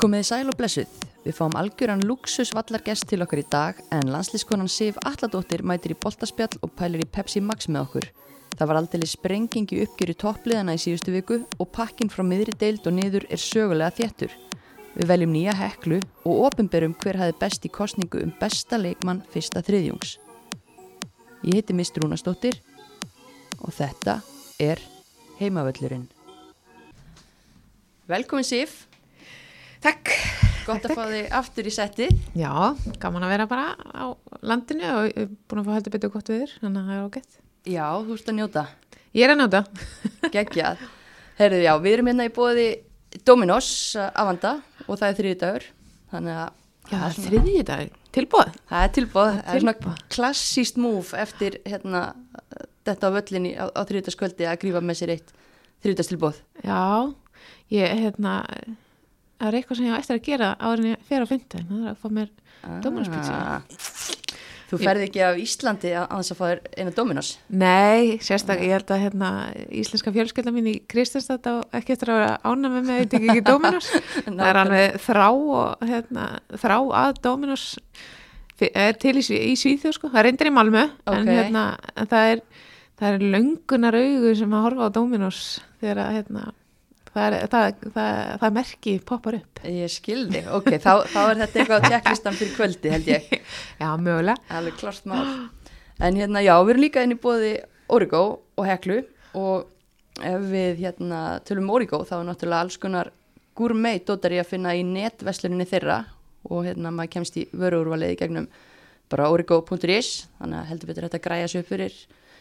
Komiði sæl og blessuð. Við fáum algjöran luxus vallargest til okkar í dag en landslískonan Sif Alladóttir mætir í boltaspjall og pælir í Pepsi Max með okkur. Það var aldrei sprengingi uppgjör í toppliðana í síðustu viku og pakkin frá miðri deild og niður er sögulega þéttur. Við veljum nýja heklu og ofinberum hver hafi best í kostningu um besta leikmann fyrsta þriðjungs. Ég heiti Mist Rúnastóttir og þetta er Heimavöllurinn. Velkomin Sif, Takk. gott Takk, að fá þig aftur í setti. Já, gaman að vera bara á landinu og búin að fá heldur betur gott viður, þannig að það er ágætt. Já, þú ert að njóta. Ég er að njóta. Geggjað. Herðu, já, við erum hérna í bóði Dominos uh, Avanda og það er þriði dagur. Þannig að Já, það er þriðji dag. Tilbúið. það er tilbóð. Það er svona klassíst múf eftir hérna, þetta á völlinni á, á þriðdaskvöldi að grífa með sér eitt þriðdastilbóð. Já, ég, hérna, það er eitthvað sem ég á eftir að gera en ég fer á fyndin. Það er að fá mér. Ah. Þú ferði ekki af Íslandi að þess að fá þér eina Dominos. Nei, sérstaklega, ég held að hérna, íslenska fjölskylda mín í Kristastad á ekki eftir að vera ána með mig, þetta ekki Dominos. það er alveg þrá og hérna, þrá að Dominos er til í, í Svíþjóð sko, það reyndir í Malmö en, Ok. hérna, en það er er löngunar augu sem að horfa á Dominos þegar að hérna, það, er, það, það, það merki poppar upp Ég skildi. Ok, þá, þá er þetta eitthvað á tjekklistan fyrir kvöldi held ég. já, mögulega. En hérna, já, við erum líka inn í bóði Origo og Heklu og ef við hérna tölum um Origo þá er náttúrulega alls konar gourmet dótar í að finna í netversluninni þeirra og hérna maður kemst í vöruúrvaliði gegnum bara origo.is þannig að heldur betur þetta græja upp fyrir,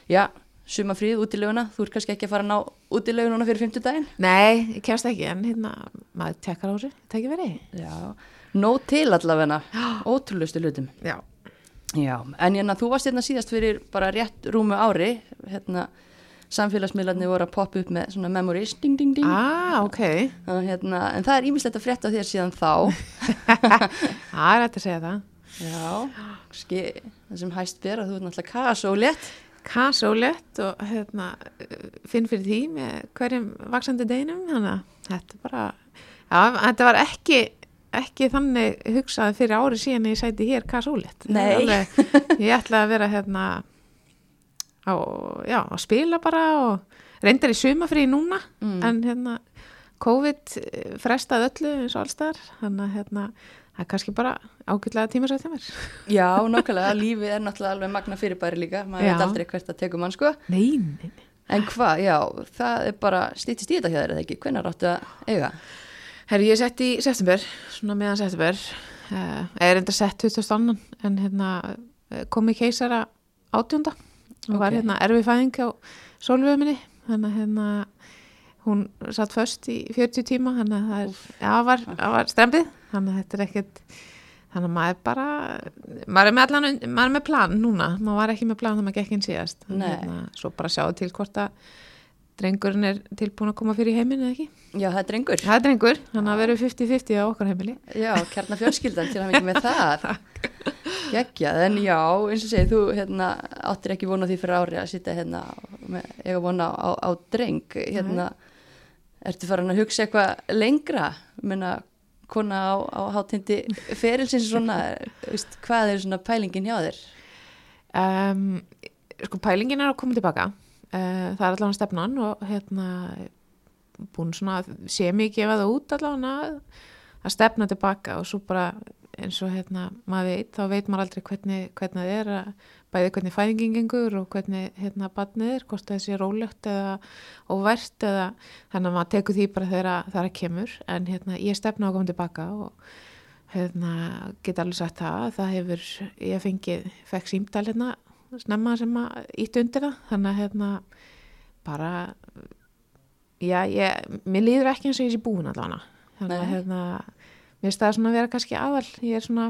já, sumafríð, útileguna, þú ert kannski ekki að fara að ná útilegununa fyrir 50 daginn? Nei, ég kemst ekki, en hérna maður tekkar á þessu, það ekki verið Já, nóg til allavegna, ótrúlustu hlutum. Já, Já, en hérna, þú varst hérna síðast fyrir bara rétt rúmu ári, hérna, samfélagsmiðlarnir voru að poppa upp með svona memories, ding, ding, ding. ah, ok Og, hérna, en það er ímislegt að frétta þér síðan þá. Það er hægt að segja það. Já, ski, það sem hæst ber að þú er náttúrulega kas og létt. Kasólett og hérna, finn fyrir því með hverjum vaksandi deginum. Þannig að þetta bara, já, þetta var ekki, ekki þannig hugsað fyrir ári síðan ég sæti hér kasólett. Nei. ég ætla að vera hérna á, já, að spila bara og reyndar í sumafrí núna Mm. en hérna COVID frestað öllu eins og allstaðar þannig að hérna það er kannski bara ágætlega tímasætt hjá mér Já, nákvæmlega, lífið er náttúrulega alveg magna fyrirbæri líka, maður Já. veit aldrei hvert að tekum mann, sko. Nei, nei, nei. En hvað, já, það er bara stýttist í þetta hjá þér, eða ekki? Hvenær áttu að eiga? Herri, ég sett í september, svona meðan september uh, er enda sett 2000 annan en hérna eh, kom í keisara átjónda og var Ok. hérna erfi fæðing á sólvöðu minni þannig að hérna hún satt föst í 40 tíma þannig að það, er, já, var, var strempið þannig að þetta er ekkert þannig að maður bara maður er með allan, maður er með plan núna. Maður var ekki með plan þegar maður gekk inn síðast. Hérna, svo bara sjáðu til hvort að drengurinn er tilbúin að koma fyrir heiminn eða ekki. Já, það er drengur. Það er drengur, þannig að veru 50-50 á okkar heimili. Já, kjarnar fjölskyldan til að mikið með það. Gekkjað, en já, eins og segið, þú hérna, áttir ekki vona því fyrir ári að sitja hérna, með, eiga vona á, á dreng, hérna, ertu farin að hugsa eitthvað lengra, menna, kona á, á hátindi ferilsins svona, veist, hvað er svona pælingin hjá þér? Um, sko pælingin er að koma tilbaka, uh, það er allavega stefnan og hérna búin svona sé mig gefa það út allavega að stefna tilbaka og svo bara eins og hérna maður veit, þá veit maður aldrei hvernig, hvernig það er að bæði hvernig fæðingin gengur og hvernig hérna barnið er, hvort það sé rólegt eða óvært eða þannig að maður tekur því bara þegar að- þegar það kemur. En hérna ég stefna á að koma tilbaka og hérna get alveg sagt það að það hefur, ég fengið fekk símdal hérna snemma sem að ítt undir það. Þannig að hérna bara já, ég, mér líður ekki eins og ég sé búin allavega. Þannig að hérna mér finnst það svona að vera kannski aðal. Ég er svona,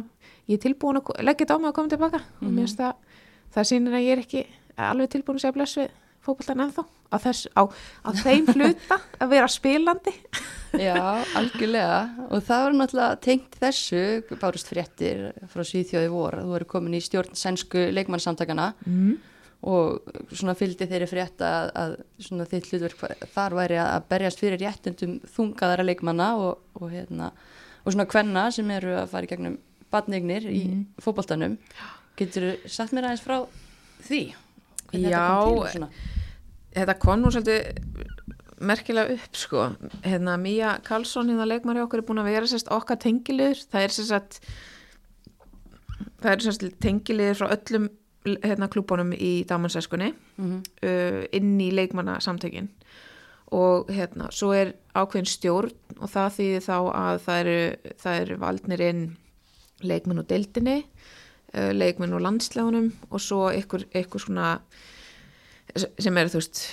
ég er tilbúin að leggja þetta á mig að koma tilbaka og Mhm. mér finnst það það sýnir að ég er ekki alveg tilbúin að segja bless við fótboltan ennþá. Á, þess, á, á þeim hluta að vera spilandi. Já, algjörlega. Og það var náttúrulega tengt þessu bárust fréttir frá Svíþjóði vor að þú eru komin í stjórn sænsku leikmannsamtakana mm. og svona fylgdi þeirri frétta að, að svona þitt hlutverk þar væri að berjast fyrir réttundum þungaðara leikmanna og, og, hérna, og svona kvenna sem eru að fara í gegnum badnignir í Mhm. fótboltanum getur þú sagt mér aðeins frá því? Hvernig þetta Já, kom og svona? þetta kom nú svolítið merkilega upp sko. Hérna Mía Karlsson hérna leikmari okkur er búin að vera sérst okkar tengiliður. Það er sérst það er sérst tengiliður frá öllum hérna klúbunum í damansæskunni Mhm. uh, inn í leikmannasamtökin. Og hérna svo er ákveðin stjórn og það þýðir þá að það eru, það eru valdnir inn leikmenn úr deildinni uh, leikmenn úr landslegunum og svo ykkur, ykkur svona sem eru þú veist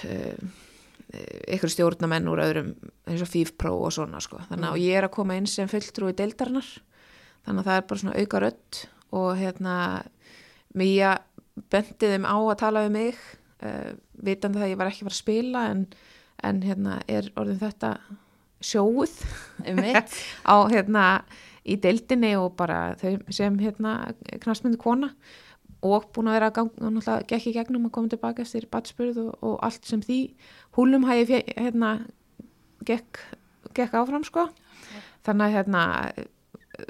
ykkur stjórnamenn úr öðrum eins og FIFPro og svona sko. Þannig að ég er að koma inn sem fulltrúi deildarinnar. Þannig að það er bara svona auka rödd og hérna Mía bendi þeim á að tala við mig uh, vitandi það að ég var ekki að fara að spila en, en hérna er orðin þetta sjóuð Einmitt. á hérna í deildinni og bara þau sem hérna knastmyndu kona og búin að vera að ganga, náttúrulega gekk í gegnum að koma tilbaka eftir batspurð og, og allt sem því. Húlum hægi fjö, hérna gekk, gekk áfram sko. Þannig að hérna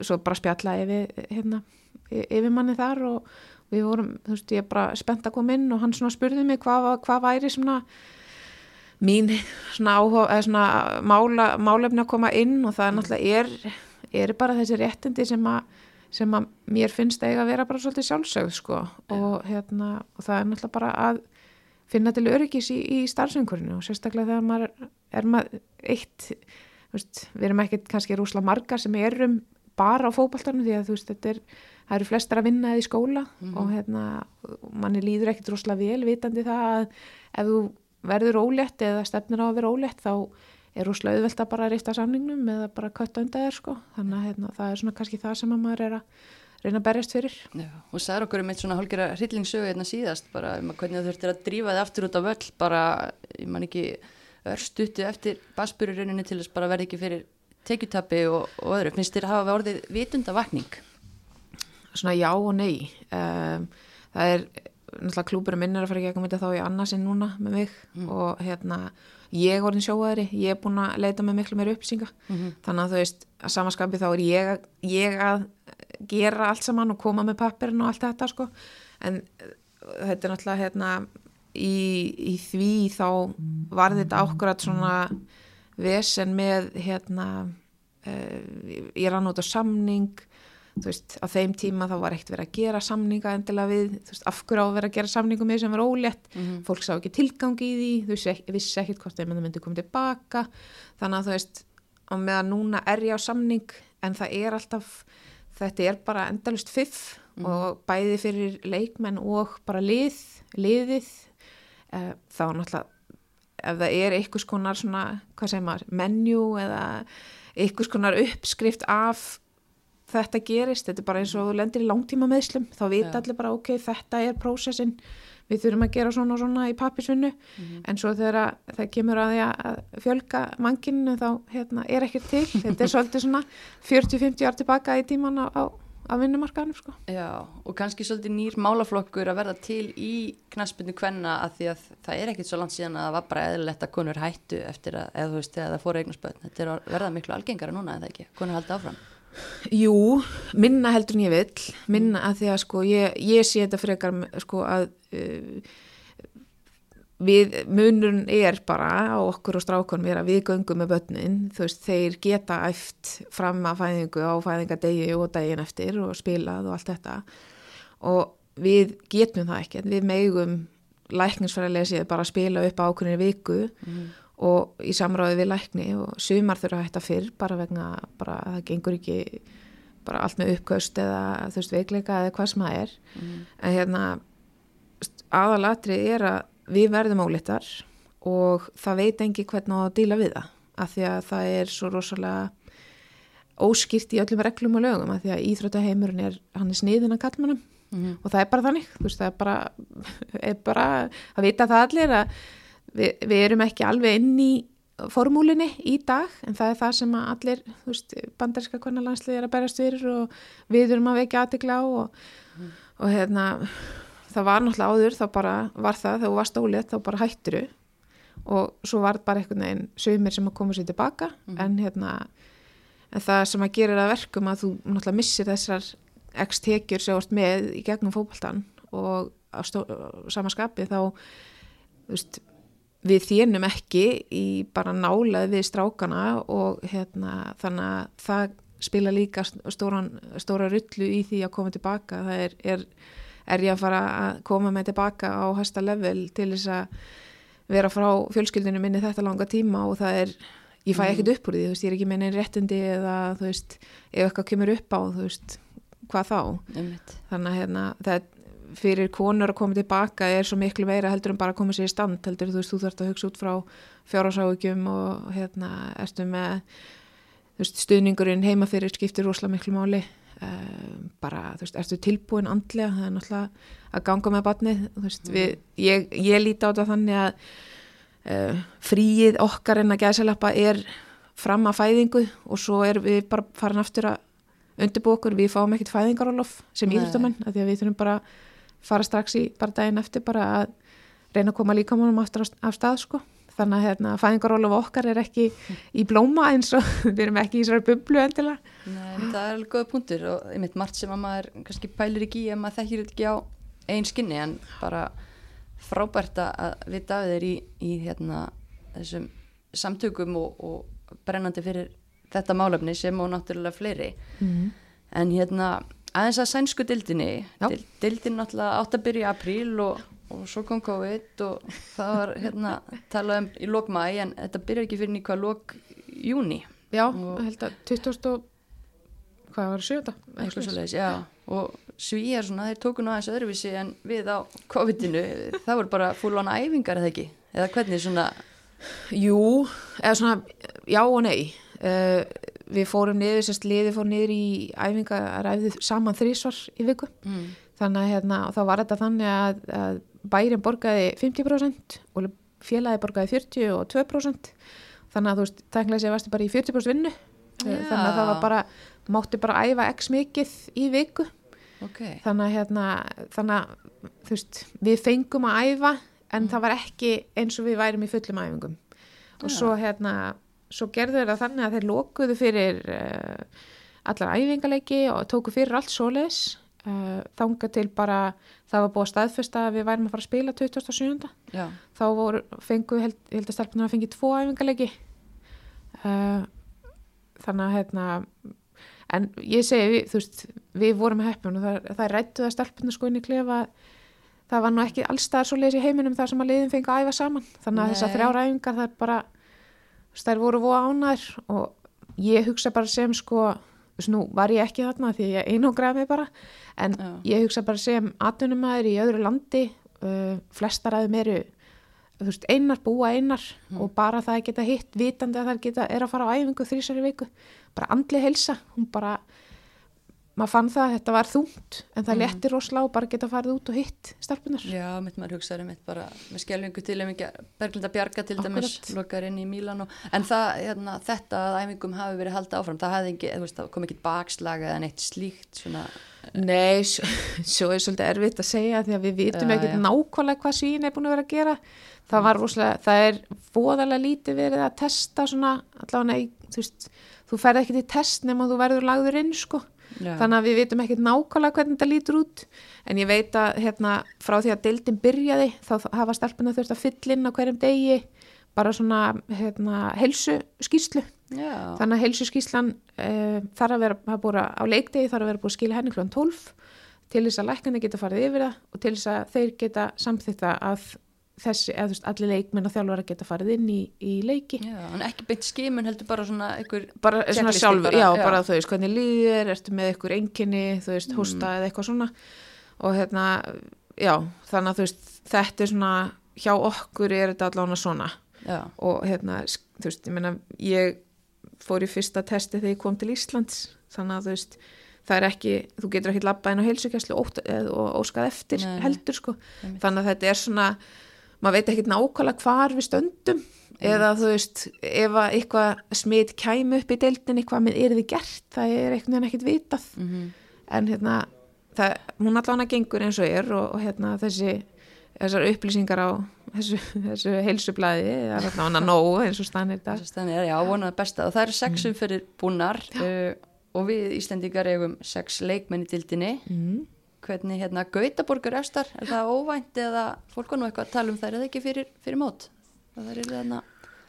svo bara spjalla yfir hérna, yfir manni þar og við vorum, þú veist, ég bara spennt að koma inn og hann svona spurði mig hvað, hvað væri svona mín svona áhuga, svona mála, málefni að koma inn og það náttúrulega er, er bara þessi réttindi sem að sem að mér finnst eiga að vera bara svolítið sjálfsögð sko. Og hérna og það er náttúrulega bara að finna til öryggis í, í starfsengurinu og sérstaklega þegar maður er maður eitt, veist, við erum ekkert kannski rúsla margar sem erum bara á fókbaltarnu því að þú veist, þetta er það eru flestar að vinna eða í skóla og hérna, manni líður ekkert rúsla vel vitandi það að ef þú verður ólétt eða stefnir á að vera ólétt þá er rúslega auðvelt að bara rifta samningnum eða bara kötta undan þér sko. Þannig að hérna, það er svona kannski það sem að maður er að reyna að berjast fyrir. Já, og sagði okkur um eitt svona hálfgerða hryllingsögu hérna síðast bara um að hvernig þú þurftir að drífa þið aftur út á völl bara, ég man ekki örstuttu eftir basbururuninu til þess bara verði ekki fyrir tekjutappi og, og öðru, finnst þér að hafa orðið vitundavakning? svona já og nei. Um, það er náttúrulega klúburum minn er að fara í gegnum þetta þá í annarsinn núna með mig og hérna ég er orðin sjóaðri, ég er búin að leita með miklu meira upplýsinga. Mhm. þannig að þú veist, að samaskapi þá er ég, að- ég að gera allt saman og koma með pappirinn og allt þetta sko. En uh, þetta er náttúrulega hérna í, í því þá var þetta ákværat svona vesen með hérna uh, ég rann út á samning þú veist, á þeim tíma þá var ekkert verið að gera samninga endilega við, þú veist, af hverju á að vera að gera samningum með sem var ólétt, fólk sá ekki tilgang í því, þú veist, vissi ekkert hvort þeim myndi koma tilbaka, þannig að þú veist, á meðan núna er ég á samning, en það er alltaf þetta er bara endalust fiff og bæði fyrir leikmenn og bara lið, liðið. Eh, þá náttúrulega ef það er einhvers konar svona, hvað segir maður, menju eða einhvers konar uppskrift af þetta gerist, þetta er bara eins og þú lendir í langtíma meðslum, þá vita Já. allir bara ok, þetta er prósessin, við þurfum að gera svona og svona í pappisvinnu en svo þegar að það kemur að því að fjölga manginu þá hérna, er ekki til, þetta er svolítið svona 40-50 ár tilbaka í tíman á, á, á vinnumarkaðanum sko. Já, og kannski svolítið nýr málaflokkur að verða til í knaspinu kvenna að því að það er ekkit svo langt síðan að það var bara eðlilegt að konur hættu eftir að, eða þú veist, eða það fóru eignarspöld. Þetta er að verða miklu algengara núna, eða ekki? Konur haldi áfram. Jú, minna heldur en ég vill, minna að því að sko ég, ég sé þetta frekar sko að uh, við munurinn er bara á okkur og strákunum er að við göngum með börnin, þú veist, þeir geta æft fram að fæðingu á fæðingadegi og daginn eftir og spilað og allt þetta. Og við getum það ekki, við megum lækningsfærilega séð bara að spila upp ákveðinni viku og í samráði við lækni og sumar þurfa að hætta fyrr bara vegna bara að það gengur ekki bara allt með uppköst eða þú veist veikleika eða hvað sem það er en hérna aðalatrið er að við verðum ólittar og það veit engi hvernig að díla við það af því að það er svo rosalega óskýrt í öllum reglum og lögum af því að íþróttaheimurinn er hann er sniðin að kallmannum Mhm. og það er bara þannig þú veist það er bara, er bara að vita það allir að við, við erum ekki alveg inn í formúlinni í dag en það er það sem allir veist, bandarinska konarlandslið er að berast fyrir og við erum að vekja aðtikla á og, og hérna það var náttúrulega áður þá bara var það þegar þú varst ólið þá bara hætturu og svo var bara einhvern veginn sögumir sem að koma sér tilbaka en hérna en það sem að gera það verkum að þú náttúrulega missir þessar x tekjur sem ert með í gegnum fótboltan og á á sama skapi þá þú veist, við þénum ekki í bara nálað við strákana og hérna, þannig að það spila líka stóran, stóra rullu í því að koma tilbaka það er, er, er ég að fara að koma með tilbaka á hæsta level til þess að vera frá fjölskyldinu minni þetta langa tíma og það er ég fæ ekkert upp úr því, þú veist, ég er ekki með neinn réttindi eða þú veist, ef eitthvað kemur upp á þú veist, hvað þá? Einmitt. þannig að hérna, það fyrir konur að koma tilbaka er svo miklu meira heldur en bara að koma sér í stand heldur þú veist, þú þarfst að hugsa út frá fjárhásáhugjum og hérna, ertu með veist, stuðningurinn heima fyrir skiptir rosalega miklu máli. Um, bara, þú veist, ertu tilbúin andlega, það er náttúrulega að ganga með batnið, þú veist, við, ég, ég líti á þetta þannig að uh, fríið okkar en að gæðsalappa er fram að fæðingu og svo er við bara farin aftur að undirbúa okkur, við fáum ekkert fæðingarólof sem af því að við þurfum bara að fara strax í bara daginn eftir bara að reyna að koma líkamannum aftur af, stað sko. Þannig að hérna, fæðingarólof okkar er ekki í blóma eins og við erum ekki í þessari bublu endilega. Nei, það er alveg góða punktur og einmitt margt sem að maður kannski pælir ekki í að maður þekkir ekki á einn skinni en bara frábært að vita af þeir í, í hérna, þessum samtökum og, og brennandi fyrir þetta málefni sem og náttúrulega fleiri Mm. en hérna aðeins að sænsku dildinni dildin náttúrulega átt að byrja í apríl og, og svo kom COVID og það var hérna talað um í lok mæ en þetta byrjar ekki fyrir í hvað lok júni Já, Og- held að 2000 og hvað var sjöta? eitthvað svo leiðis, já. Og svíjar svona, þeir tóku nú aðeins öðruvísi en við á COVID-inu. Það voru bara full on æfingar eða ekki? Eða hvernig svona Jú, eða svona já og nei. Uh, við fórum niður, sérst liði fór niður í æfinga, ræfði saman þrísvar í viku, mm. þannig að hérna, þá var þetta þannig að, að bærin borgaði 50% og félagi borgaði 40 og 2% þannig að þú veist, tæknilega sé varstu bara í 40% vinnu Já. þannig að það var bara, mátti bara æfa x mikið í viku ok, þannig að hérna, þannig að þú veist, við fengum að æfa en Mm. það var ekki eins og við værum í fullum æfingum og Já. svo hérna, svo gerðu þeir það þannig að þeir lokuðu fyrir uh, allar æfingaleiki og tóku fyrir allt svoleiðis. Uh, þanga til bara það var búið að staðfesta að við værum að fara að spila 27. já, þá voru, fengu, held, ég held að stelpunar að fengi tvo æfingaleiki. Uh, þannig að hérna en ég segi, við, þú veist, við vorum heppun og það, það rættu það stelpunar sko inn í klefa. Það var nú ekki allstaðar svo leiðis í heiminum þar sem að leiðin fengi að æfa saman. Þannig að þessar Nei. þrjár æfingar það er bara þær voru voða ánæður og ég hugsa bara sem sko nú var ég ekki þarna því ég einógraði mig bara en já, ég hugsa bara sem atvinnumæður í öðru landi uh, flestar aðeim eru veist, einar búa einar og bara það að geta hitt vitandi að það geta, er að fara á æfingu þrísari viku bara andli helsa hún bara, maður fann það að þetta var þungt en það Mhm. léttir roslá bara geta farið út og hitt stelpunar já, mitt maður hugsaður mitt bara með skjálfingu til ekki Berglinda Bjarga til dæmis, lokar inn í Mílan og, en það, hérna, þetta að æfingum hafi verið haldið áfram, það ekki, veist, það kom ekki bakslag eða neitt slíkt svona, Nei, svo, svo er svolítið erfitt að segja því að við vitum já. nákvæmlega hvað svín er búin að vera að gera. Það var rosalega, það er voðalega lítið verið að testa svona allavega, nei, þú þú ferð ekki til test nema þú verður lagður inn sko já, þannig að við vitum ekkert nákvæmlega hvernig þetta lítur út. En ég veit að hérna, frá því að deildin byrjaði þá hafa stelpuna þurft að fylla inn á hverjum degi bara svona hérna, helsu skýslu já, þannig að helsu skýslan uh, þarf að vera að búra á leikdegi þarf að vera búið að skila henni klón 12 til þess að læknarnir geta farið yfir það og til þess að þeir geta samþýtta að þessi, eða þú veist, allir leikmenn og þjálfara geta farið inn í, í leiki já, en ekki beint skimun heldur bara svona einhver, bara svona sjálfur, bara, já, já. bara þú veist hvernig líður, ertu með eitthvað enginni þú veist, Mm. hósta eða eitthvað svona og hérna, já þannig að þú veist, þetta er svona hjá okkur er þetta allavega svona já, og hérna, þú veist, ég meina ég fór í fyrsta testi þegar ég kom til Íslands þannig að þú veist, það er ekki þú getur ekki labbað inn á heilsugæslu og óskað eftir Nei, nei. heldur sko Einmitt. þannig að þetta er svona maður veit ekki nákvæmlega hvar við stöndum. Eða þú veist, ef að eitthvað smit kæmi upp í deildinni hvað með er þið gert, það er einhvern veginn ekkit vitað. Mhm, en hérna það, hún allan að gengur eins og er og, og hérna þessi þessar upplýsingar á þessu, þessu heilsublaði það er þarna nóg eins og stannir Þannig er já, vonaði besta. Og það eru Mm. sex umferðir búnar uh, og við Íslendingar eigum sex leikmenn í dildinni mm. Hvernig hérna Gautaborgur efstar, er það óvænt eða fólk var nú eitthvað að tala um þær eða ekki fyrir, fyrir mót? Það er þarna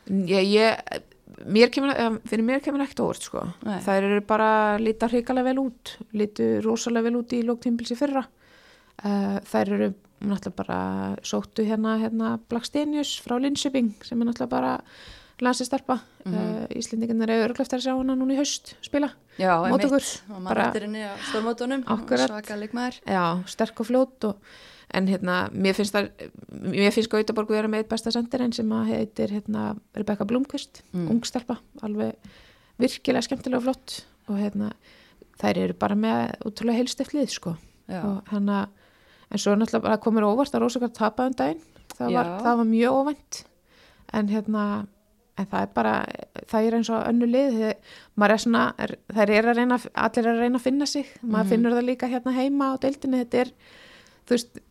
ég, ég, mér kemur eh, fyrir mér kemur ekkert óvart sko. Nei. þær eru bara líta hrikalega vel út lítu rosalega vel út í lóktímbilsi fyrra. Uh, þær eru náttúrulega bara sóttu hérna, hérna Blackstenius frá Linköping sem er náttúrulega bara landsistarpa mm Mhm. Íslendingarnir eru örglöft að sjá hana núna í haust spila. Já, Mót okkur, sterk og fljót og, en hérna, mér finnst það mér finnst Gautaborg vera með eitt besta sendirinn sem að heitir hérna, Rebecca Blomqvist Mm. ungstelpa, alveg virkilega skemmtilega og flott. Og hérna, þær eru bara með útrúlega heilstift lið sko. Og hérna, en svo náttúrulega komur óvart að Rósakar tapaði um daginn. Það var, það var mjög óvænt. En hérna en það er bara, það er eins og önnu lið maður er svona, er, þær er að reyna allir er að reyna að finna sig. Maður Mhm. finnur það líka hérna heima á deildinni þetta er, þú veist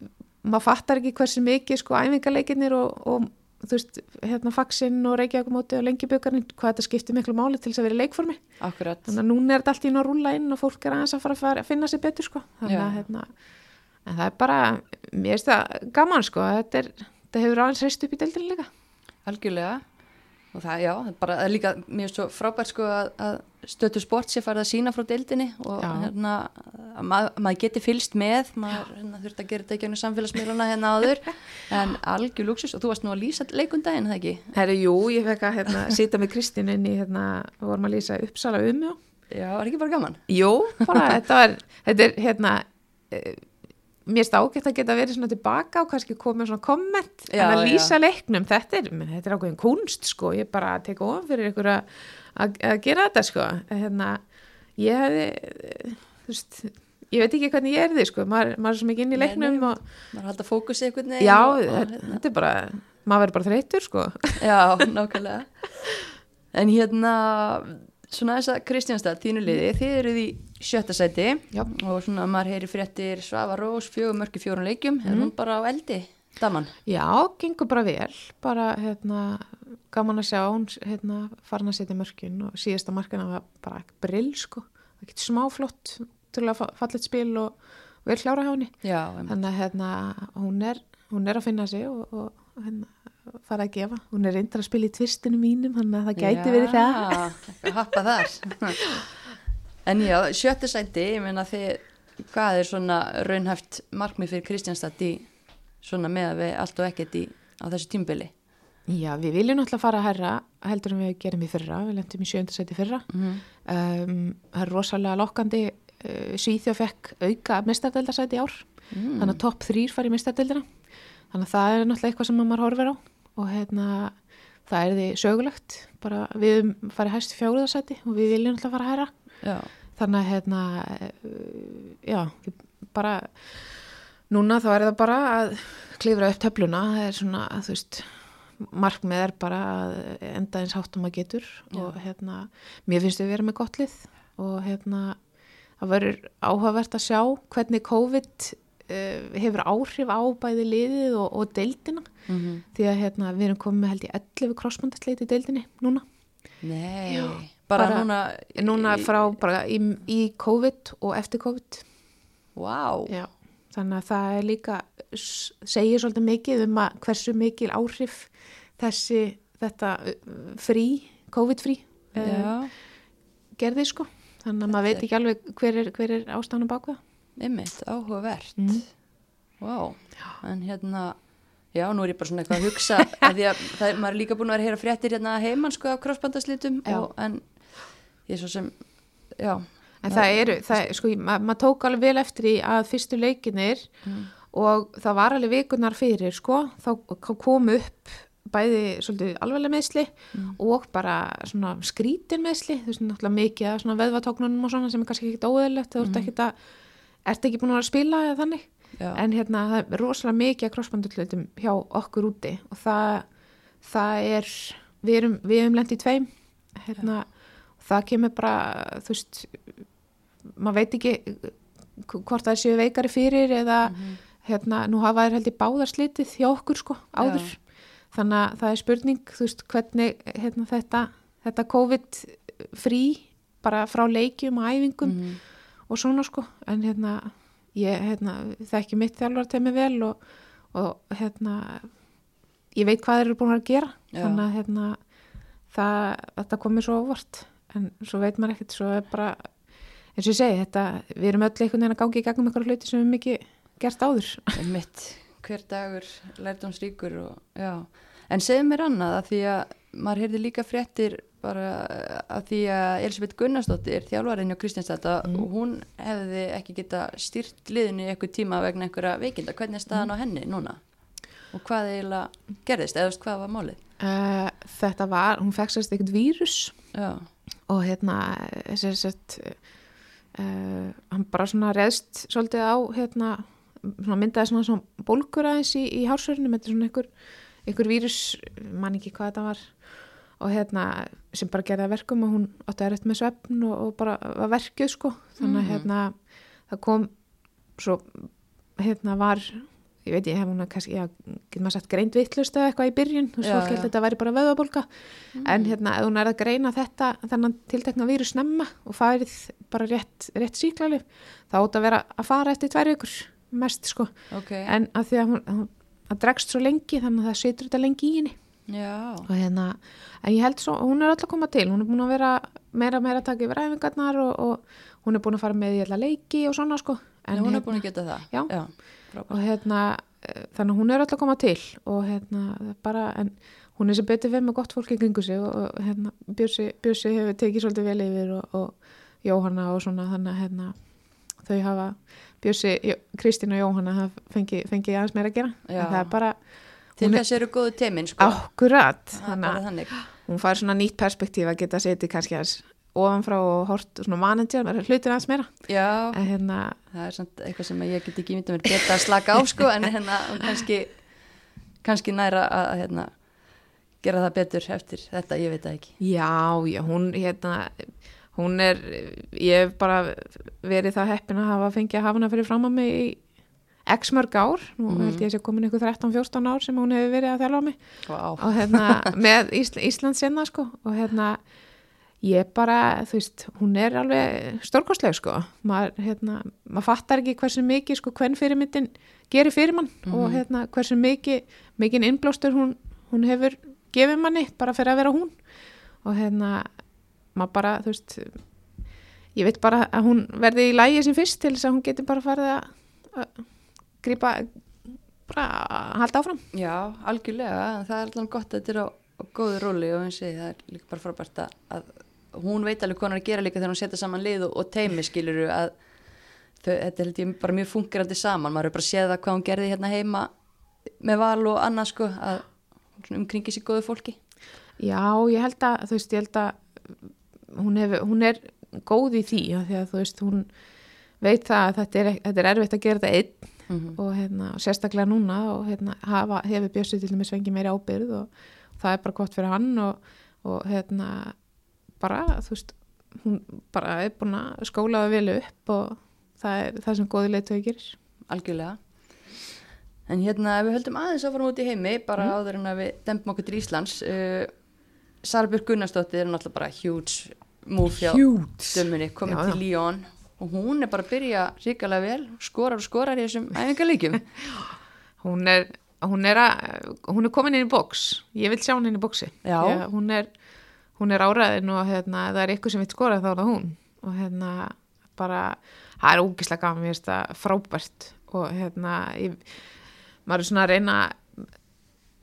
maður fattar ekki hversu mikið sko æfingarleikinir og, og þú veist hérna faxinn og reykjavíkumóti og lengibjökarinn hvað þetta skiptir miklu máli til þess að vera í leikformi. Akkurat. Þannig að núna er þetta allt í nú að rúla inn og fólk er aðeins að fara að, fara, að finna sér betur sko. þannig að hérna, en það er bara mér finnst það gaman sko þetta, er, þetta hefur aðeins og það, já, bara er líka mjög svo frábært sko að, að stötu sport sé farið að sína frá deildinni og Já. hérna að mað, maður geti fylst með maður hérna, þurft að gera þetta ekki á samfélagsmiðluna hérna áður en algjör luxus og þú varst nú að lýsa leikundaginn, það ekki? Herri, jú, ég fekk að hérna, sita með Kristín inn í hérna, við vorum að lýsa uppsala um já. Já, var ekki bara gaman? Jú, bara þetta var þetta er hérna mér finnst ágætt að geta verið svona tilbaka og kannski komið svona komment Já, en að já. lýsa leiknum, þetta er, menn, þetta er ákveðin kunst sko, ég bara tek ofan fyrir ykkur að, að, að gera þetta sko hérna, ég hefði þú veist, ég veit ekki hvernig ég er því sko, maður, maður er svo mikið inn í leiknum nei. og Maður halda fókusi einhvern veginn já, og, þetta, hérna. þetta er bara maður verður bara þreytur sko Já, nákvæmlega En hérna svona þess að Kristjánstad, þínu liði þið eruð í sjötta sæti. Já. og svona maður heyri fréttir Svava Rós fjögum mörki fjórun leikjum. Er hún bara á eldi, daman? Já, gengur bara vel, bara hérna, gaman að sjá hún hérna, farin að setja mörkin. Og síðasta markina var bara brill sko, getur smáflott til að falla eitt spil og vel klára hjá henni. Já, Þannig að hérna, hún, er, hún er að finna sig og, og hérna, fara að gefa. Hún er reyndar að spila í tvistinu mínum, þannig að það gæti verið það. Já, happa þar En já, sjötta sæti ég meina þið, hvað er svona raunhæft markmið fyrir Kristjánstad í svona með að við allt og ekkert í á þessu tímbili Já, við viljum náttúrulega fara að herra heldur en við gerum í fyrra, við lendum í sjöndasæti fyrra. mm Um, það er rosalega lokkandi uh, Svíþjóð fekk auka mestardeldarsæti í ár Mm. þannig að topp þrýr fari í mestardeldina þannig að það er náttúrulega eitthvað sem maður horfir á og hérna það er því sögulegt. Bara við farið hæst í fjóruðarsæti og við viljum náttúrulega fara að hæra Já, þannig að hérna uh, já, bara núna þá er það bara að klifra upp töfluna, það er svona þú veist, markmið er bara að enda eins hátt um að getur. Og hérna, mér finnst við vera með gott lið. Og hérna það verður áhugavert að sjá hvernig COVID uh, hefur áhrif á bæði liðið og, og deildina mm því að hérna, við erum komið með held í 11 krossmandasleiti í deildinni núna. Nei, Já, bara, bara- núna núna frá bara í, í COVID og eftir COVID. Vá, Já, þannig að það er líka segir svolítið mikið um að hversu mikil áhrif þessi þetta frí, COVID-frí uh, já, gerði sko. Þannig að maður veit ekki alveg hver er, hver er ástæðanum bak það. einmitt, áhugavert. Mm. Vá, en hérna Já, nú er ég bara svona eitthvað að hugsa að því að það maður er líka búin að vera að heyra fréttir hérna heimann sko af krossbandaslitum en ég er svo sem já, En það eru, það, sko, ma maður tók alveg vel eftir í að fyrstu leikinir Mm. og það var alveg vikunar fyrir, sko, þá kom upp bæði svolítið alveglega meðsli og bara svona skrítin meðsli, þú veist, náttúrulega mikið af svona veðvatóknunum og svona sem er kannski ekkit óeðlegt, þú ert að, ert ekki búin að vera að spila eða þannig, já, en hérna það er rosalega mikið krossbandutlutum hjá okkur úti og það, það er, við erum, erum lent í tveim, hérna, það kemur bara, þú veist, maður veit ekki hvort það séu veikari fyrir eða hérna, nú hafa þær held í báðarslitið hjá okkur sko, áður. Já. þannig að það er spurning, þú veist, hvernig hérna, þetta, þetta COVID frí bara frá leikjum og æfingum Mhm. og svona sko, en hérna ég hérna, þekki mitt þjálfar til mig vel og, og hérna ég veit hvað þeir eru búin að gera. Já. þannig að hérna það, þetta komið svo óvart. En svo veit maður ekkert, svo er bara eins og ég segi, þetta, við erum öll einhvern veginn að gangi í gegnum einhverja hluti sem við mikið gert áður. Mitt, hver dagur lærdomsríkur og já. En segðu mér annað að því að maður heyrði líka fréttir bara að því að Elisabeth Gunnarsdóttir þjálfarinn hjá Kristjánstæta Mm. og hún hefði ekki geta styrt liðinu í eitthvað tíma vegna einhverja veikinda. Hvernig er staðan á henni núna? Og hvað eiginlega gerðist? Eða hvað var málið? Uh, þetta var, hún fekk sérst eitthvað vírus. Já, og hérna sérst uh, hann bara svona reðst svolítið á hérna svona myndaði svona, svona bólgur aðeins í, í hársverðinu með svona einhver, einhver vírus man ekki hvað þetta var og hérna sem bara gerði að verkum og hún átti að rétt með svefn og, og bara var verkið sko. Þannig að Mhm. hérna það kom svo hérna var ég veit ég hef hún að kannski, já, getur maður sagt greint vittlust eða eitthvað í byrjun og Já, svo held já. þetta væri bara vöðabólka en hérna ef hún er að greina þetta þennan tiltekna vírus snemma og farið bara rétt, rétt síklarlif þá átt að vera að fara eftir tvær vikur mest sko, ok. En að því að hún, hún að dregst svo lengi þannig að það situr þetta lengi í henni. Já, og hérna, en ég held svo, hún er öll að koma til. Hún er búin að vera meira meira að taka yfir æfingarnar og, og hún er búin að fara með í alla leiki og svona sko. En en, hún er hérna, búin að geta það. Já. frábært. og hérna, eh, þannig að hún er öll að koma til og hérna, það bara en hún er sem betur við með gott fólk í kringu sig og, og hérna, Björsi, Björsi hefur tekið svolítið vel yfir og, og Jóhanna og svona, þannig að hérna, þau hafa, Björsi, Jó- Kristín og Jóhanna hafa fengið fengi aðeins meira að gera. Það er bara til þess eru góðu temin sko. Akkurat. Það þannig að hún fær svona nýtt perspektíf að geta setið kannski aðeins ofanfrá og hort svona manager, hlutin aðeins meira. Já, en hérna, það er samt eitthvað sem ég get ekki myndið mér betra að slaka á sko en hérna kannski kannski næra að að, hérna gera það betur eftir þetta, ég veit það ekki. Já, já, hún hérna, hún er, ég hef bara verið það heppin að hafa fengið að hafa hana fyrir fram að mig í x mörg ár, nú Mhm. held ég að sé komin ykkur 13-14 ár sem hún hefur verið að þjálfa mig. Vá. og hérna með Ísl Íslands sinna sko. Og hérna ég bara, þú veist, hún er alveg stórkostleg sko, maður hérna, maður fattar ekki hversu mikið sko hvern fyrirmyndin gerir fyrir mann. Og hérna hversu mikið, mikið innblástur hún, hún hefur gefið manni bara fyrir að vera hún. Og hérna maður bara, þú veist ég veit bara að hún verði í lægi sem fyrst til þess að hún geti bara farið að, að grípa bara að halda áfram. Já, algjörlega, það er alveg gott að þetta er á, á góðu róli og eins og það er líka bara frábært að, að hún veit alveg hvað hún er að gera líka þegar hún setja saman lið og, og teimi skiluru að þau, þetta held ég bara mjög fungerandi saman, maður er bara að séð það hvað hún gerði hérna heima með val og annað sko að umkringi sér góðu fólki. Já, ég held að, þú veist, ég held að hún, hef, hún er góð í því því að þú veist, hún veit það að þetta er, þetta er erfitt að gera þetta einn mm -hmm. og, hérna, og sérstaklega núna og hérna, hafa, hefur Bjössi til dæmis fengið meiri ábyrð og það er bara gott fyrir hann og, og hérna bara, þú veist, hún bara er búin að skóla það vel upp og það er það sem góði leitu að gerir. algjörlega en hérna ef við höldum aðeins áfram út í heimi bara áður en að við dempum okkur til Íslands uh, Sara Björk Gunnarsdóttir er náttúrulega bara huge move hjá dömunni, komin Já, til Lyon og hún er bara að byrja ríkalega vel skorar og skorar í þessum æfingarleikjum Hún er, hún er, að, hún er komin inn í bóks. Ég vil sjá hún inn í bóksi. Ég, hún, er, hún er áræðin og hérna, það er ykkur sem vil skora þá er það hún. Og hérna, bara, það er ógislega gaman, mér finnst það frábært. Og hérna, ég, maður er svona að reyna,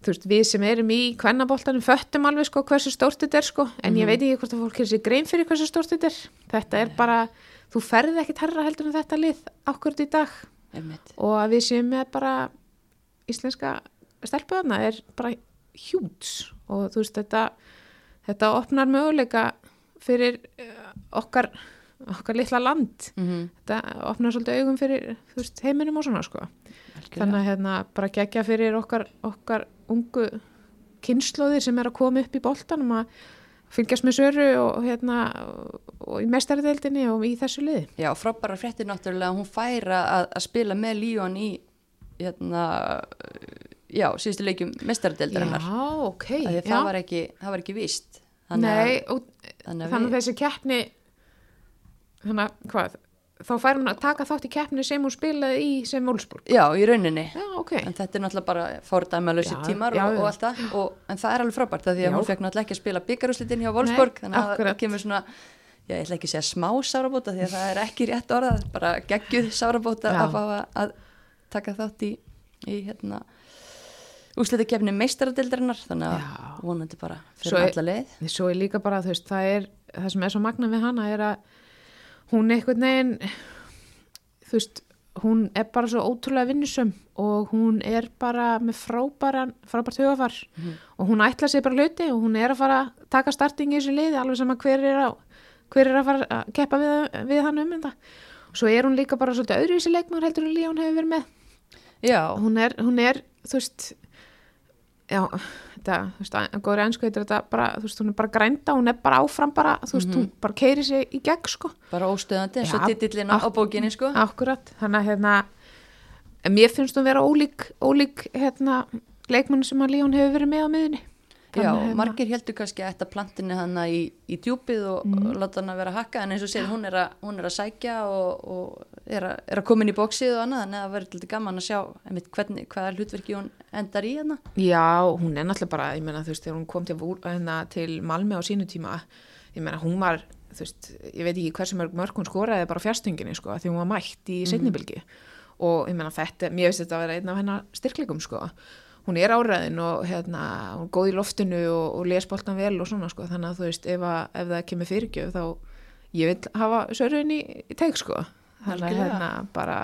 þú veist, við sem erum í kvennaboltanum föttum alveg sko hversu stórt þetta er sko. En ég veit ekki hvort að fólk er sér grein fyrir hversu stórt þetta er. Þetta er bara, þú ferði ekki herra heldur en þetta lið ákvörð í dag. Einmitt. og að við séum með bara íslenska stelpuðarna er bara hjúts og þú veist þetta þetta opnar möguleika fyrir eh, okkar okkar litla land. Mm þetta opnar svolítið augum fyrir veist, heiminum og svona sko. Þannig að hérna bara gegja fyrir okkar okkar ungu kynnslóðir sem er að koma upp í boltanum að fylgjast með söru og hérna og, í mestardeldinni og í þessu liði Já, frábæra fréttir náttúrulega hún færa að, að spila með Lyon í hérna, já, síðustu leikjum mestaradeildarinnar. Já, ok. Af því að já. Það var ekki, það var ekki víst. Þannig Nei, og, þannig þannig við, þessi keppni, þannig að hvað, þá fær hún að taka þátt í keppni sem hún spilaði í sem Wolfsburg. já, í rauninni. Já, ok. En þetta er náttúrulega bara fordæmalösi tímar já, og, og allt það. En það er alveg frábært því að hún fekk náttúrulega ekki að spila byggarúslitin hjá Wolfsburg. Nei, þannig að akkurat. það kemur svona, já, ég ætla ekki að segja smá sárabóta því að það er ekki rétt orðað, bara geggjuð sárabóta að fá að, taka þátt í, í hérna, úslita kefni meistaradeildarinnar. Þannig að vonandi bara fyrir alla leið. Svo er líka bara, þú veist, það er, það sem er svo magna við hana er að hún einhvern veginn, þú veist, hún er bara svo ótrúlega vinnusum og hún er bara með frábæran, frábært hugafar og hún ætla sér bara hluti og hún er að fara að taka starting í þessu liði alveg sama hver er að, hver er að fara að keppa við, við hann um þetta. Svo er hún líka bara svolítið öðruvísi leikmar heldur en Líón hefur verið með. Já, Hún er, hún er, þú veist, já, þetta, þú veist, að góður ennsku heitir þetta bara, þú veist, hún er bara grænda, hún er bara áfram bara, þú veist, hún bara keiri sig í gegn, sko. bara óstöðandi eins og Já, titillin á, bókinni, sko. Akkurat, þannig að, hérna, en mér finnst hún vera ólík, ólík, hérna, leikmann sem að Líón hefur verið með á miðunni. Já, Þannig, hérna- margir heldur kannski að þetta plantinu hana í, í djúpið og, Mhm. og láta hana vera að hakka en eins og sér hún er að, hún er að sækja og, og er, að, er að koma inn í bóksið og annað að það verður endar í hana. Já, hún er náttúrulega bara, ég meina, þú veist, þegar hún kom til, hérna, til Malmi á sínu tíma, ég meina, hún var, þú veist, ég veit ekki hversu mörg mörg hún skoraði bara á fjastunginni, sko, því hún var mætt í setnibilgi og ég meina, þetta, mér finnst þetta að vera einn af hennar styrkleikum, sko. Hún er áræðin og hérna, hún er góð í loftinu og, og les boltan vel og svona, sko, þannig að þú veist, ef, að, ef það kemur fyrirgjöf, þá ég vil hafa sörðin í, í teik, sko. Þannig að hérna, bara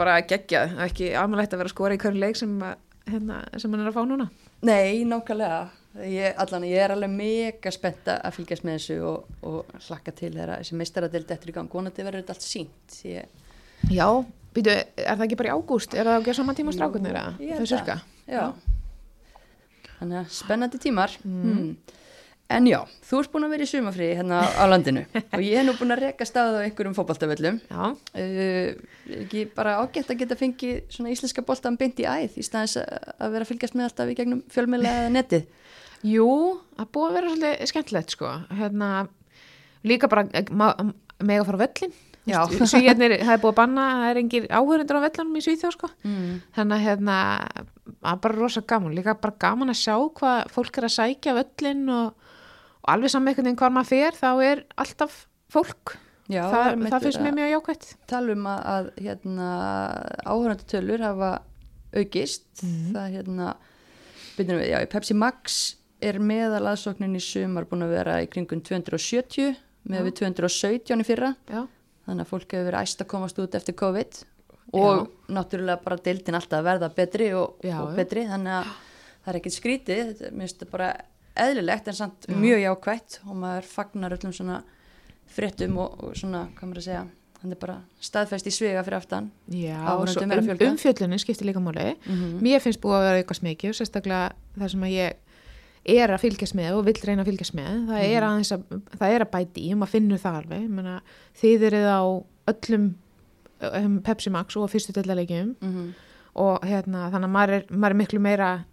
bara geggjað, ekki aðmælegt að vera að skora í hverju leik sem, að, hérna, sem hann er að fá núna Nei, nákvæmlega. Ég, allan, ég er alveg mega spennt að fylgjast með þessu og, og hlakka til þeirra þessi meistaradeild eftir í gang. Vonandi verður þetta allt sínt. Ég, Já, býtu, er það ekki bara í ágúst er það ekki á sama tíma? Ég held þau það. sirka? Já. Þannig að spennandi tímar. Mm. En já, þú ert búin að vera í sumafriði hérna á landinu og ég hef nú búin að reka stað á einhverjum fótboltavöllum. Já, Uh, ekki bara ágætt að geta fengið svona íslenska boltan beint í æð í staðins að vera að fylgjast með alltaf í gegnum fjölmiðla eða netið. jú, það búið að vera svolítið skemmtilegt sko, hérna líka bara eh, mega að fara á völlin Já. Svíjarnir, það er búið að banna það er engir áhörundur á völlunum í Svíþjóð sko Mm. þannig að hérna er bara rosa gaman, líka bara gaman að sjá hvað fólk er að sækja völlin og, og alveg saman einhvern veginn hvar maður fer þá er alltaf fólk. Já, það, það finnst mér mjög jákvætt. tala um að, að hérna, áhörandutölur hafa aukist. Það hérna við, já, Pepsi Max er meðal aðsóknin í sumar búin að vera í kringum 270 með við 217 í fyrra. Já, þannig að fólk hefur verið æst að komast út eftir COVID og náttúrulega bara deildin alltaf að verða betri og, og betri. Þannig að það er ekkert skrítið. Mér finnst þetta bara eðlilegt en samt mjög jákvætt og maður fagnar öllum svona fréttum og, og svona, hvað maður að segja hann er bara staðfest í svega fyrir aftan já að um, fjölga. umfjöllunin skiptir líka máli Mhm. mér finnst búið að vera aukast mikið og sérstaklega það sem að ég er að fylgjast með og vill reyna að fylgjast með það, Mhm. er, aðeins að, það er að bæti í og maður finnur það alveg Ég meina, þið eruð á öllum um, Pepsi Max og fyrstu dellalegjum mm og hérna, þannig að maður er, maður er miklu meira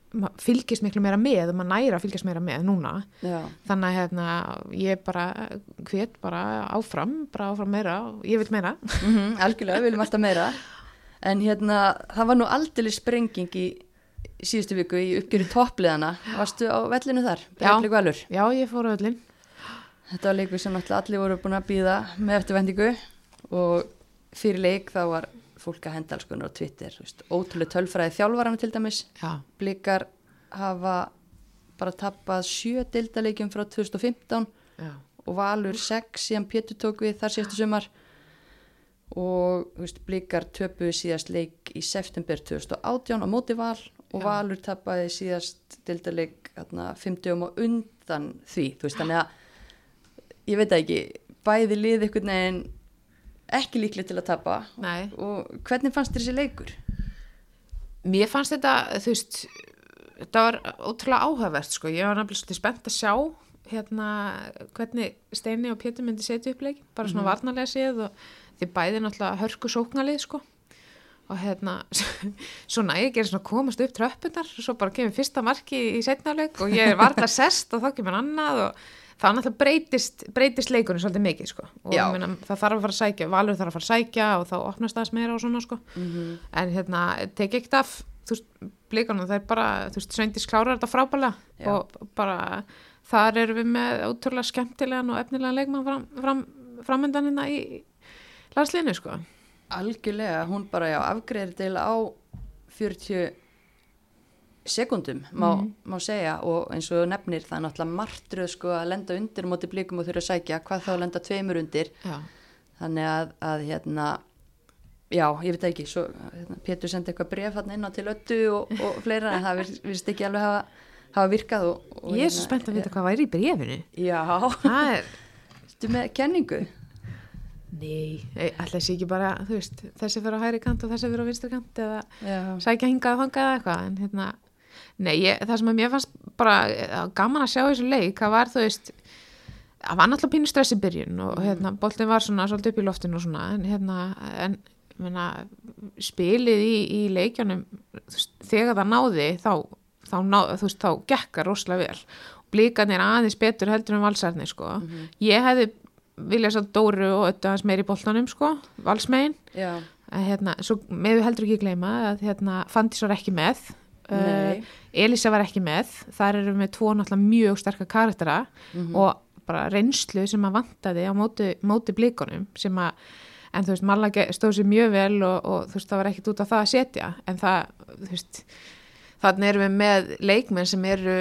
fylgist miklu meira með maður næra að fylgjast meira með núna. Já, þannig að hérna, ég bara hvet bara áfram, bara áfram meira og ég vil meira. Mm algjörlega, við viljum alltaf meira. En hérna, það var nú aldrei sprenging í síðustu viku í uppgjöru toppliðana varstu á vellinu þar, Valur já, ég fór á öllin Þetta var leikur sem allir voru búin að býða með eftirvendingu og fyrir leik þá var fólk að henda alls konar á Twitter, veist, ótrúlega tölfræði þjálfarana til dæmis, já, blikar hafa bara tappað sjö dildaleikjum frá 2015 já, og Valur 6 síðan Pétur tók við þar síðastu sumar. Og veist, blikar töpuðu síðast leik í september 2018 á móti Val og Já. Valur tappaði síðast dildaleik hérna, 50 og undan því, veist, þannig að ég veit ekki, bæði lið einhvern veginn ekki líklega til að tappa nei. Og hvernig fannst þér þessi leikur? mér fannst þetta, þú veist þetta var ótrúlega áhugavert sko, ég var nefnilega svolítið spennt að sjá hérna hvernig Steini og Pétur myndi setja upp leikin, bara svona varnarlega séð og því bæði náttúrulega hörku sóknalið sko. Og hérna svona ég gerir svona komast upp tröppunar svo bara kemur fyrsta marki í setnaleg og ég er varla sest og þá kemur annað og það náttúrulega breytist, breytist leikunni svolítið mikið sko. Og meina, það þarf að fara að sækja, valur þarf að fara að sækja og þá opnast það meira og svona sko. Mhm. en hérna, tek ekkert af þú veist, blíkanum, það er bara þú veist, Sveindis klárar þetta frábælega Já. og bara, þar erum við með ótrúlega skemmtilegan og efnilegan leikmann fram, fram, framöndanina í landsliðinu sko. Algjörlega, hún bara já, afgreðir til á 40 sekundum, má, Mhm. má segja og eins og þú nefnir það er náttúrulega martröð sko að lenda undir móti blíkum og þurfa að sækja, hvað þá að lenda tveimur undir. Já, þannig að, að hérna já, ég veit ekki, svo hérna, Pétur sendi eitthvað bref hann inn á til öttu og, og fleira en það vir- virðist ekki alveg hafa, hafa virkað og, og ég er svo spennt að vita hvað væri í brefinu Já, stu með kenningu? Nei, alltaf sé ekki bara, þú veist, þessi fyrir á hæri kant og þessi fyrir á vinstri kant eða sækja hingað og þangað eða eitthvað, en hérna, nei, ég, það sem að mér fannst bara eh, gaman að sjá þessu leik, það var, þú veist, það var náttúrulega pínu stress í byrjun og hérna, boltin var svona svolítið upp í loftinu og svona, en hérna, en, ég meina, spilið í, í veist, þegar það náði, þá, þá náði, þú veist, þá gekkar rosalega vel. Blíkanir aðeins betur heldur en valsarni, sko. Ég hefði viljað svo Dóru og öllu hans meir í boltanum, sko, valsmegin já, að hérna, svo með við heldur ekki gleyma að hérna, Fandís var ekki með. Uh, Elisa var ekki með þar erum við tvo náttúrulega mjög sterkar karaktera Mhm. og bara reynslu sem að vantaði á móti, móti blíkonum sem að, en þú veist, Malla stóð sér mjög vel og, og þú veist, það var ekkit út af það að setja, en það, þú veist þannig erum við með leikmenn sem eru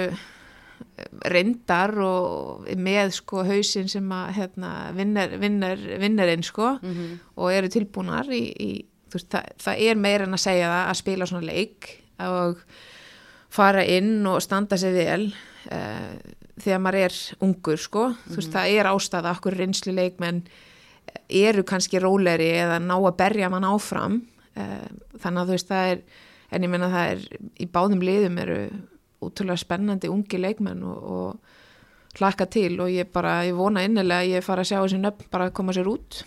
reyndar og með sko hausinn sem að hérna, vinnar, vinnar, vinnarinn sko Mhm. og eru tilbúnar í, í veist, það, það er meira en að segja það að spila svona leik og fara inn og standa sig vel uh, þegar maður er ungur sko, þú veist, það er ástæða okkur reynslu leikmenn eru kannski róleri eða ná að berja mann áfram. Uh, þannig að þú veist, það er en ég menna það er, í báðum liðum eru útrúlega spennandi ungi leikmenn og, og hlakka til og ég bara, ég vona innilega að ég fara að sjá þessi nöfn bara að koma sér út.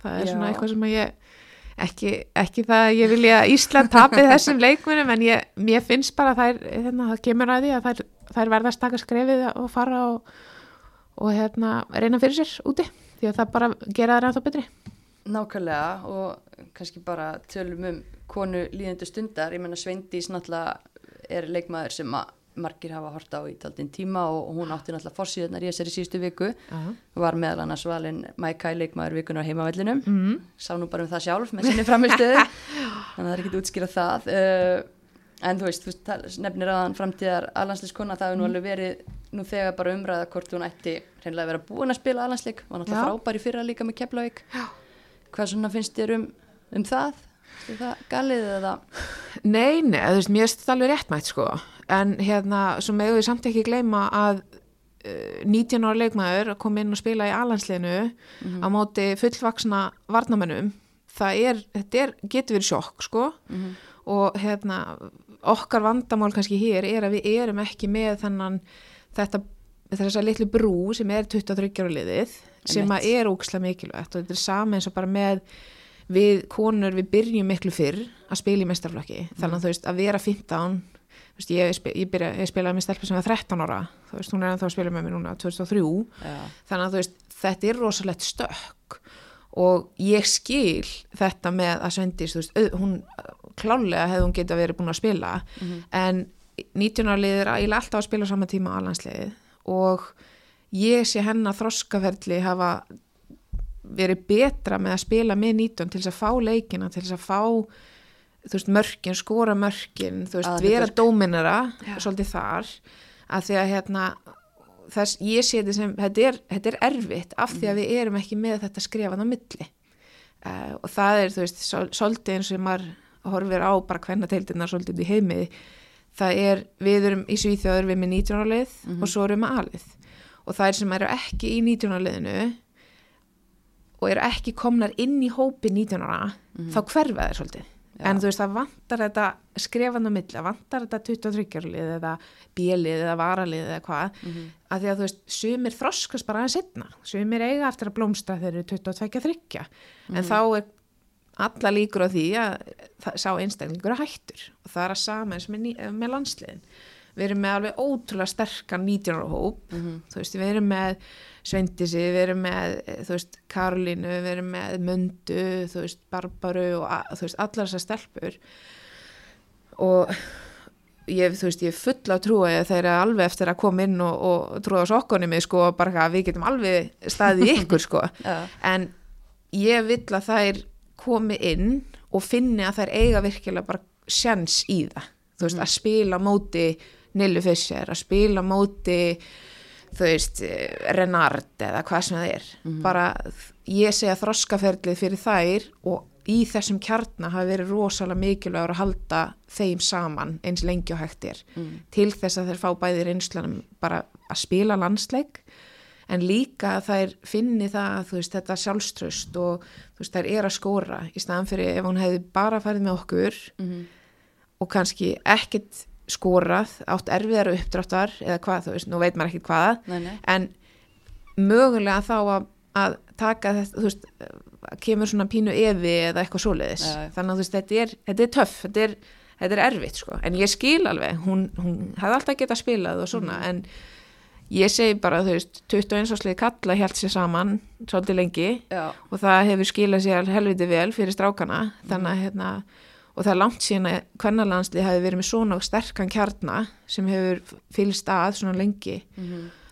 Það er Já. svona eitthvað sem að ég ekki, ekki það að ég vilja Ísland tapið þessum leikmunum en ég, mér finnst bara þær, hérna, það kemur að því að þær, þær verða að staka skrefið og fara og, og hérna, reyna fyrir sér úti því að það bara gera það ræða betri. Nákvæmlega og kannski bara tölum um konu líðendu stundar, ég menna Sveindís náttúrulega er leikmaður sem að margir hafa horta á í taldin tíma og hún átti náttúrulega fórsíðunar í þessari síðustu viku. Já. var meðal annars valin Mækæ leikmaður vikunar heimavellinum. Mm. sá nú bara um það sjálf með sinni framistöðu þannig að það er ekkert útskýra það. Uh, en þú veist, þú nefnir aðan framtíðar aðlandsleiskona, það hefur nú alveg verið nú þegar bara umræða hvort hún ætti hreinlega að vera búin að spila aðlandsleik var náttúrulega frábær í fyrra líka með Keflavík. Hvað svona finnst þér um, um það? Er það galið eða? Nei, nei, þú veist, mér finnst þetta alveg réttmætt sko, en hérna, svo megum við samt ekki gleyma að uh, 19 ára leikmaður að koma inn og spila í alansliðinu á móti fullvaksna varnamennum, það er, þetta er, getur verið sjokk sko. Mhm. og hérna, okkar vandamál kannski hér er að við erum ekki með þennan, þetta, þessa litlu brú sem er 23 ára liðið, sem að er ókslega mikilvægt. Og þetta er sama eins og bara með við konur við byrjum miklu fyrr að spila í mestarflokki þannig að þú veist að vera 15 þú veist, ég, ég, byrja, ég spilaði með stelpa sem var 13 ára þú veist hún er ennþá að spila með mér núna 2003 Já, þannig að þú veist þetta er rosalegt stökk og ég skil þetta með að Svendis þú veist, hún klálega hefði hún geta verið búin að spila en 19 ára liður eiginlega alltaf að spila á sama tíma á alansliðið og ég sé hennar þroskaferli hafa verið betra með að spila með 19 til þess að fá leikina, til þess að fá veist, mörkin, skora mörkin þú veist, vera dóminara svolítið þar, að því að hérna, þess, ég sé þetta sem þetta er, þetta er erfitt af því að við erum ekki með þetta skrifað á milli. Uh, og það er, þú veist, svolítið eins og maður horfir á bara hvenna teildina svolítið í heimi það er, við erum í Svíþjóður við erum með 19 ára lið og svo erum við með alið. Og það er sem eru ekki í 19 ára liðinu og eru ekki komnar inn í hópi 19 ára, þá hverfa þeir svolítið. En þú veist, það vantar þetta skrefan á milli, það vantar þetta 23 lið eða bílið eða varalið eða hvað, Mhm. að því að þú veist, sumir þroskast bara aðeins setna, sumir eiga eftir að blómstra þeir eru 22-30, en þá er alla líkur á því að það, sá einstaklingur er hættur. Og það er að sama eins með, með landsliðin við erum með alveg ótrúlega sterkan 19 ára hóp þú veist, við erum með Sveindisi, við erum með eh, veist, Karolínu, við erum með Mundu, þú veist, Barbaru og allar þessar stelpur. Og ég, ég er full af trúi að þeir eru alveg eftir að koma inn og, og trúa á sokkunum mig, sko, bara eitthvað, við getum alveg staðið ykkur, sko. Já. en ég vill að þær komi inn og finni að þær eiga virkilega bara sjans í það. Þú veist, að spila móti Nillu Fischer, að spila móti þú veist, eh, Renard eða hvað sem það er. Bara, ég segja þroskaferlið fyrir þær og í þessum kjarna hafi verið rosalega mikilvægur að halda þeim saman eins lengi og hægt er. Til þess að þeir fá bæði reynslanum bara að spila landsleik en líka að þær finni það veist, þetta sjálfströst og veist, þær er að skóra í staðan fyrir ef hún hefði bara farið með okkur og kannski ekkit skórað, átt erfiðar uppdráttar eða hvað, þú veist, nú veit maður ekkit hvaða Nei, nei. en mögulega þá að, að taka þetta, þú veist, kemur svona pínu evi eða eitthvað svoleiðis Já, já. þannig að þú veist, þetta er, þetta er töff þetta er, þetta er erfitt, sko, en ég skil alveg hún, hún hefði alltaf getað spilað og svona, en ég segi bara, þú veist, 21 áslið kalla hjælt sér saman svolítið lengi Já. og það hefur skilað sér helviti vel fyrir strákana þannig að hérna og það er langt síðan að kvennarlandslið hefur verið með svona sterkan kjarna sem hefur fylgst að svona lengi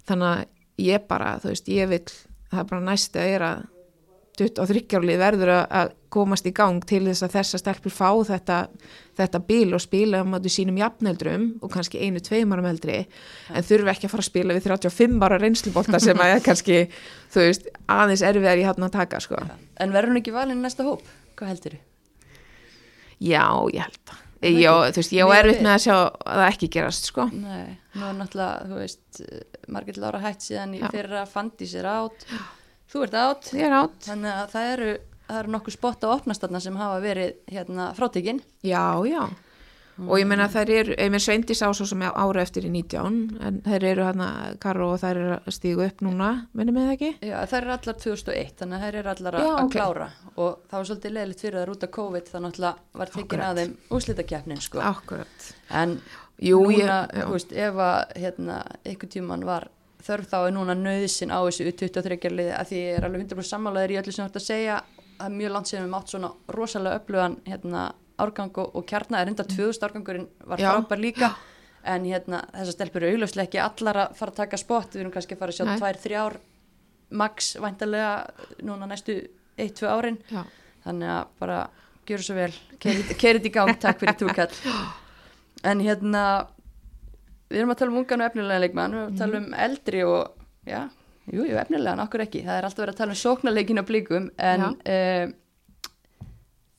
þannig að ég bara, þú veist, ég vil það er bara næstu að er að 23 árlið verður að- að komast í gang til þess að þessa stelpur fá þetta, þetta bíl og spila um áttu sínum jafneldrum og kannski einu, tveim árum eldri en þurfi ekki að fara að spila við 35 ára reynslubólta sem að er kannski, þú veist, aðeins erfiðar í hann að taka, sko. En verður hún ekki valin næsta hóp? Hvað heldur þú? Já, ég held það. Er Já, þú veist, ég erfitt við? með að sjá að það ekki gerast, sko. Nei, nú er náttúrulega, þú veist, Margit Lára hætt síðan í fyrra, Fandís er átt, þú ert átt, Ég er átt. þannig að það eru, það eru nokkuð spott á opnastanna sem hafa verið hérna frátekinn. Já, já. Og ég meina þær eru, ég meina Sveindis á svo sem ára eftir í 19, en þær eru hérna, Karó og þær eru að stígu upp núna, minnum við það ekki? Já, þær eru allar 2001, þannig að þær eru allar að Já, að ok. klára og það var svolítið leðilegt fyrir þær út af COVID, það náttúrulega var tekin Akkurat. að þeim úslitakeppnin, sko. Akkurat. En Jú, núna, ég- þú veist, ef að hérna, einhvern tíman var þörf þá er núna nöðsin á þessu 23 liði að því ég er alveg 100% sammálaður í öllu sem þú ert að segja það er mjög við mátt svona rosalega öflugan hérna, árgang og, og kjarna er enda 2000 árgangurinn var frábær líka. En hérna, þessar stelpur eru augljóslega ekki allar að fara að taka spott, við erum kannski að fara að sjá Nei. tvær, þrjár max væntalega núna næstu 1-2 árin. Já. þannig að bara gjöru svo vel. Kerið í gang, takk fyrir túkall en hérna við erum að tala um ungan og efnilega leikmann. Við erum að tala um eldri og já, jú, jú, efnilegan, okkur ekki. Það er alltaf verið að tala um sóknarleikin og blíkum en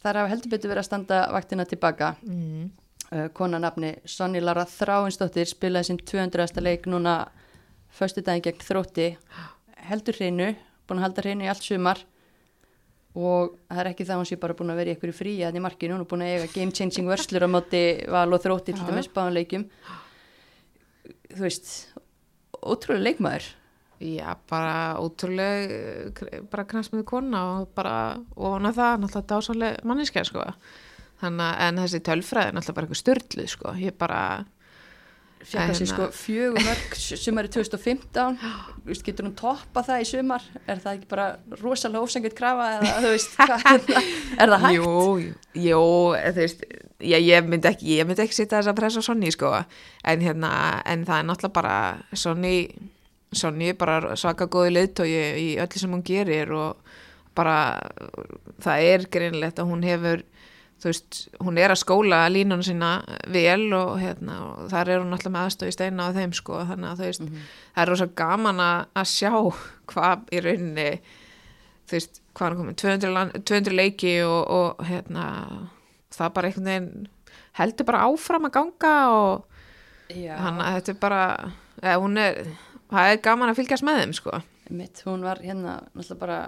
þar hafa heldur betur verið að standa vaktina tilbaka. Mm. uh, kona nafni Sonny Lara Þráinsdóttir spilaði sinn 200. leik núna föstu daginn gegn þrótti. Heldur hreinu, búin að halda hreinu í allt sumar. Og það er ekki það að hún sé bara búin að vera í eitthvað frí að í markinu, hún er búin að eiga game changing vörslur á móti val og þrótti til dæmis báðanleikjum þú veist ótrúlega leikmaður Já, bara ótrúleg, eh, bara kransmiðu kona og bara að það, náttúrulega dásanlega manniska, sko. Þannig að, en þessi tölfræði er náttúrulega bara eitthvað störtluð, sko. Ég bara, fekk að sér sko fjögur mörg sumari 2015 Þú veist, getur hún toppa það í sumar er það ekki bara rosalega ósangjöld krafa eða þú veist, hvað, er það hægt? Jú, jú, jú, þú veist, ég, ég myndi ekki, ég myndi ekki setja þess að pressa á Sonny, sko, en hérna, en það er náttúrulega bara, Sonny, Sonny er bara svaka góði leiðtói í öllu sem hún gerir og bara, það er greinlegt að hún hefur, þú veist, hún er að skóla línunum sína vel og hérna, og þar er hún alltaf með aðstöð í steina á þeim, sko, þannig að þú veist, það er rosa gaman að, sjá hvað í rauninni, þú veist, hvað hann komið 200, land, 200 leiki og, og hérna, það bara einhvern veginn heldur bara áfram að ganga og hann að þetta er bara eða, hún er, það er gaman að fylgjast með þeim sko. mitt, hún var hérna náttúrulega bara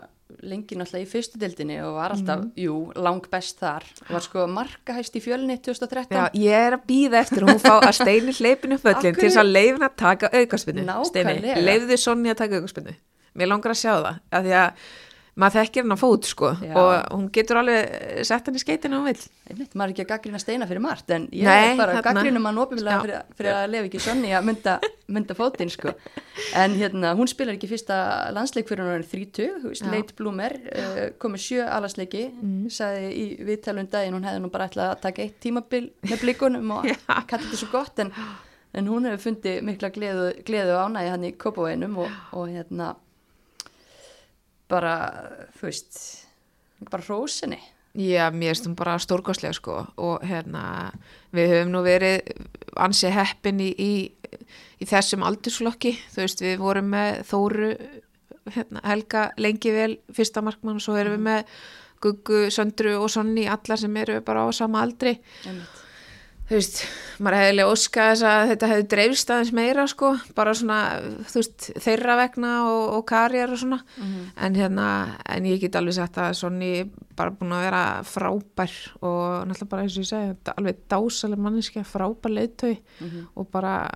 lengi náttúrulega í fyrstu dildinni og var alltaf, jú, lang best þar. Var sko markahæst í fjölni 2013 Já, ég er að býða eftir hún fá að steini hleypinu föllin til þess að leifin að taka aukarspinnu Nákvæmlega. leifðu Sonni að taka aukarspinnu mér langar að sjá það af því að maður þekkir hann á fót sko Já. og hún getur alveg sett hann í skeitina hún vill einmitt, maður er ekki að gaggrina steina fyrir margt en ég Nei, er bara þarna. gaggrinum hann ofinlega fyrir, fyrir að lefa ekki sonni að mynda, mynda fótinn sko en hérna, hún spilar ekki fyrsta landsleik fyrir hún er 30, þú veist, Já. Leit Blúmer uh, komið sjö alasleiki Mm. sagði í viðtalum daginn hún hefði nú bara ætlað að taka eitt tímabil með blikunum og kalla þetta svo gott en, en hún hefur fundið mikla gleðu, gleðu og ánægi hann í Kópaveinum og, og hérna bara, þú veist bara hrósinni. Já, mér finnst hún bara stórkostlega sko og hérna við höfum nú verið ansi heppin í, í, í þessum aldurslokki, þú veist við vorum með Þóru hérna, Helga lengi vel fyrsta markmann og svo erum við með Guggu, Söndru og Sonni allar sem eru bara á sama aldri. Einmitt þú veist, maður hefði lega óskað þess að þetta hefði dreifst aðeins meira sko, bara svona, þú veist, þeirra vegna og, og karjar og svona Mhm. en hérna, en ég get alveg sagt að Sonni bara búin að vera frábær og náttúrulega bara eins og ég segi alveg dásaleg manniski frábær leiðtöi Mhm. og bara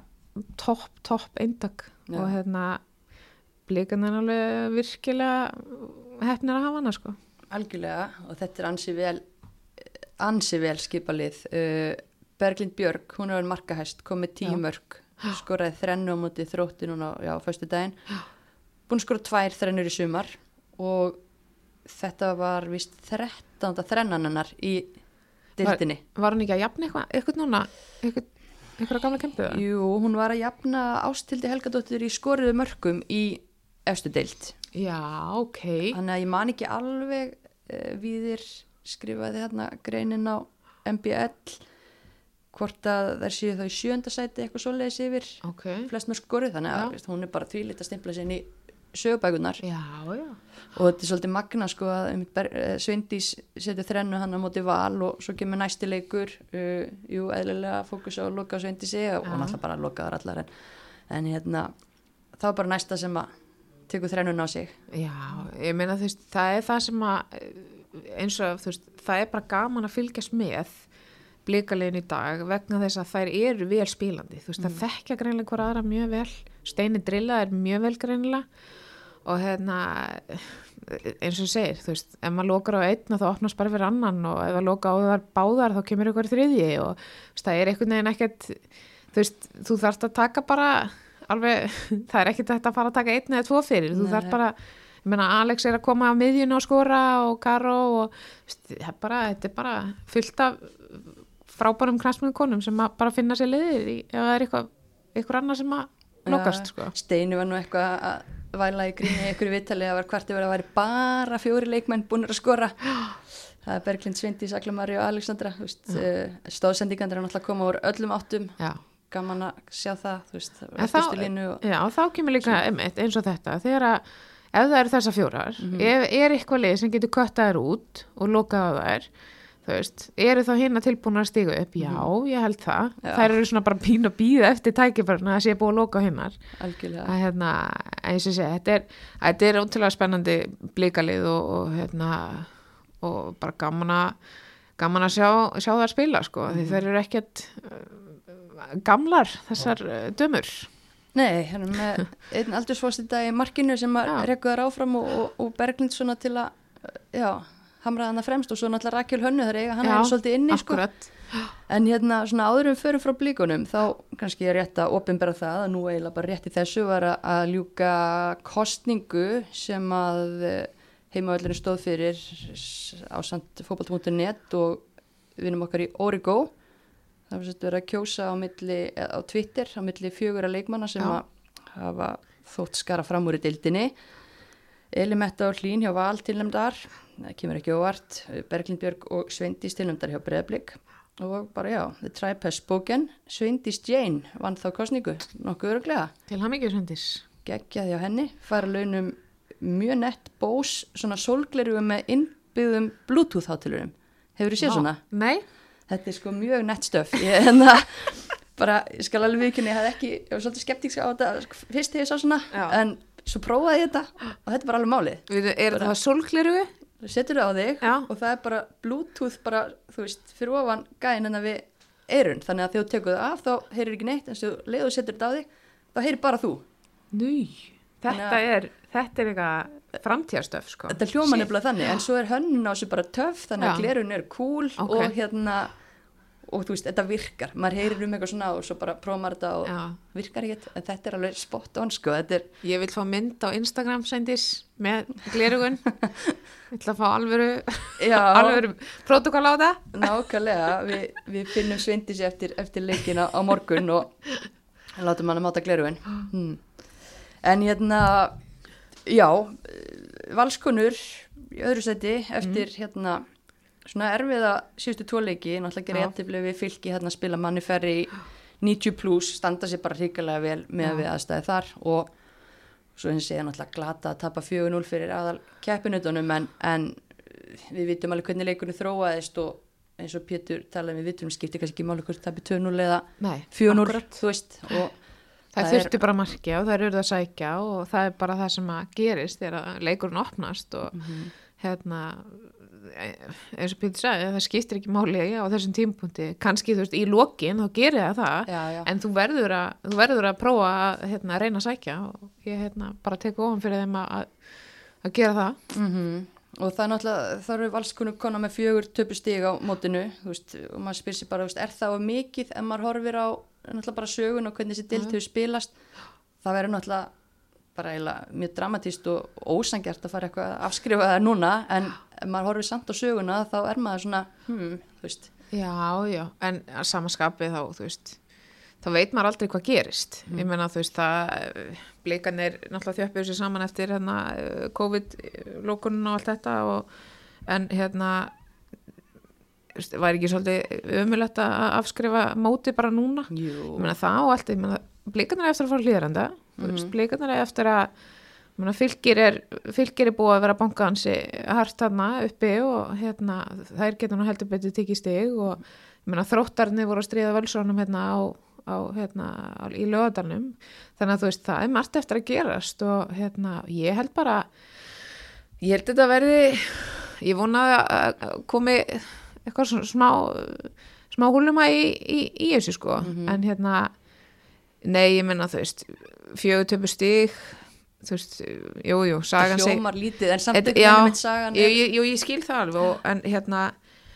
topp, topp eindak Já. og hérna blikan er alveg virkilega hefnir að hafa hana sko Algjörlega og þetta er ansi vel ansi vel skipalið uh, Berglind Björg, hún er vel markahæst komið tíu mörg skoraði þrennu á móti þrótti núna já, fyrstu daginn búin að skora tvær þrennur í sumar og þetta var vist 13. þrennan hennar í dildinni Var hann ekki að jafna eitthvað, eitthvað núna? Eitthvað, eitthvað gamla kempu Jú, hún var að jafna ástildi Helgadóttir í skoriðu mörgum í efstu dild Já, ok. Þannig að ég man ekki alveg uh, viðir skrifaði hérna greinin á MBL hvort að þær séu þá í sjönda sæti eitthvað svoleiðis yfir Ok, flest með skorið þannig að Já. hún er bara tvílitt að stimpla sér inn í sögubækunar já, já. Og þetta er svolítið magna sko að Ber- eh, Sveindís setur þrennu hann á móti val og svo kemur næsti leikur uh, jú, eðlilega fókus á að loka á Sveindísi og, Já. náttúrulega bara lokaðar allar en, en hérna þá er bara næsta sem að tekur þrennun á sig. Já, ég meina þú veist, það er það sem að eh, eins og þú veist, það er bara gaman að fylgjast með blikalegin í dag vegna þess að þær eru vel spílandi, þú veist, það þekkja greinlega hver aðra mjög vel, Steini Drilla er mjög vel greinlega og hérna eins og þú segir, þú veist, ef maður lokar á einn þá opnast bara fyrir annan og ef það loka á þar báðar þá kemur ykkur þriðji og þú veist, það er einhvern veginn ekkert þú veist, þú þarft að taka bara alveg, það er ekkert þetta að fara að taka einn eða tvo fyrir, þú Nei. þarft bara ég meina Alex er að koma á miðjun og skora og Karo og þú veist, það bara, þetta er bara fullt af frábærum knastmjögum konum sem að bara finna sér liðir í, ef það er eitthvað, eitthvað annað sem að lokast, sko. Steinu var nú eitthvað að væla í gríni ykkur viðtalið að var hvart yfir að væri bara fjóri leikmenn búin að skora það er Berglind Svindís, Aklamari og Alexandra stóðsendingandir er náttúrulega að koma úr öllum áttum, Já. gaman að sjá það veist, þá- og Já, þá kemur líka einmitt, eins og þetta þegar að ef það eru þessar fjórar Mhm. ef er eitthvað lið sem getur köttað þær út og lokað á þær þú veist, eru þá hinn að tilbúin að stígu upp já, ég held það, Mhm. Já. þær eru svona bara pín og býða eftir tækifærna að sé búið að loka hinnar algjörlega að hérna, eins og sé, þetta er þetta er ótrúlega spennandi blikalið og, og hérna og bara gaman að gaman að sjá, sjá þær spila sko, Mhm. því þær eru ekkert uh, gamlar þessar uh, dömur Nei, hérna með einn aldursfóstita í markinu sem að Já. rekku þar áfram og, og, og Berglind svona til að já, hamra hana fremst og svo náttúrulega Rakel Hönnu þar eiga hann er svolítið inni sko. En hérna svona áður um förum frá blíkunum þá kannski er rétt að opinbera það að nú eiginlega bara rétt í þessu var að, að ljúka kostningu sem að heimaöldurinn stóð fyrir á samt fótbolt.net og vinum okkar í Origo það var sett verið að kjósa á, milli, eh, á Twitter á milli fjögura leikmanna sem Já. að hafa þótt skara fram úr í dildinni Elimetta og Hlín hjá Val tilnæmdar, það kemur ekki óvart, Berglind Björg og Sveindís tilnæmdar hjá Breðblik og bara já, The Tribe has spoken, Sveindís Jane vann þá kostningu, nokkuð öruglega, Til hann ekki svendis. geggjaði á henni, fara launum mjög nett bós, svona sólgleru með innbyggðum Bluetooth hátilurum. Hefur þið séð svona? Nei, Þetta er sko mjög nett stöf. Ég, hérna, bara, ég skal alveg viðkynni, ég hafði ekki, ég var svolítið skeptíks á þetta fyrst þegar ég sá svona, Já. en svo prófaði ég þetta og þetta er bara alveg málið. Við, er það sólkleru? Þú setur það á þig Já. og það er bara Bluetooth bara, þú veist, fyrir ofan gæðin en við eirun, þannig að þegar þú tekur það af þá heyrir ekki neitt, en svo leiðu setur þetta á þig, þá heyrir bara þú. Núi, þetta er, þetta er eitthvað framtíðarstöf sko. þetta hljóma Shit. nefnilega þannig en svo er hönnun á þessu bara töff þannig að Já. glerun er cool Ok. og hérna og þú veist, þetta virkar, maður heyrir um eitthvað svona og svo bara prófa maður þetta og Já. virkar ekkert en þetta er alveg spot on sko þetta er, Ég vil fá mynd á Instagram sendis með glerugun. Ég að fá alvöru, alvöru protokól á það. nákvæmlega við, við finnum svindis eftir, eftir leikina á morgun og látum hann að máta gleruin hmm. en hérna já, valskonur í öðru seti eftir hérna svona erfiða síðustu tvo leiki náttúrulega jættiflega við fylki hérna spila manni ferri í 90 plus standa sér bara hrikalega vel með Já. við aðstæði þar og svo eins segja náttúrulega glata að tapa 4-0 fyrir aðal keppinutunum en, en við vitum alveg hvernig leikunni þróaðist og eins og Pétur talaði við vitum skipti kannski ekki máli hvort það byrja 2-0 eða Nei, 4-0 akkurat. þú veist og Það, Það þurfti bara að markja og það eru að sækja og það er bara það sem að gerist þegar að leikurinn opnast og Mhm. hérna eins og Pítur sagði, það skiptir ekki máli á þessum tímpunkti, kannski þú veist í lokin þá gerir það það, já, já. en þú verður að, þú verður að prófa að hérna, reyna að sækja og ég hérna, bara tek ofan fyrir þeim að, að, gera það. Mm og það er náttúrulega, það eru valskunum konar með fjögur töpu stig á mótinu veist, og maður spyr sér bara, veist, er það of mikið ef maður horfir á náttúrulega bara sögun og hvernig þessi hefur spilast? Það verður náttúrulega bara eiginlega mjög dramatíst og ósangjart að fara eitthvað að afskrifa það núna en ef maður horfir samt á söguna þá er maður svona, hmm, þú veist Já, já, en að samaskapið þá, þú veist, þá veit maður aldrei hvað gerist. Ég meina, þú veist, það, blikanir náttúrulega þjöppuðu sér saman eftir hérna eh, COVID-lókunum og allt þetta og, en hérna, var ekki svolítið ömulegt að afskrifa móti bara núna? Jú, Ég meina, það og allt, ég meina, blikanir er eftir að fara hlýðranda, þú veist, blikanir er eftir að, fylgir er, fylgir er búið að vera bankansi hart þarna uppi og hérna, þær getur nú heldur betur tikið stig og ég meina, þróttarnir voru að stríða völsónum hérna á, á hérna, á, í lögadalnum, þannig að þú veist, það er margt eftir að gerast og hérna, ég held bara, ég held þetta verði, ég vonaði að komi eitthvað svona smá, smá húluma í, í, í þessu sko, en hérna, Nei, ég menna þú veist fjögur töpu stig þú veist, jú, jú, sagan seg hljómar lítið en samt mitt sagan er jú, jú, ég skil það alveg og, en hérna,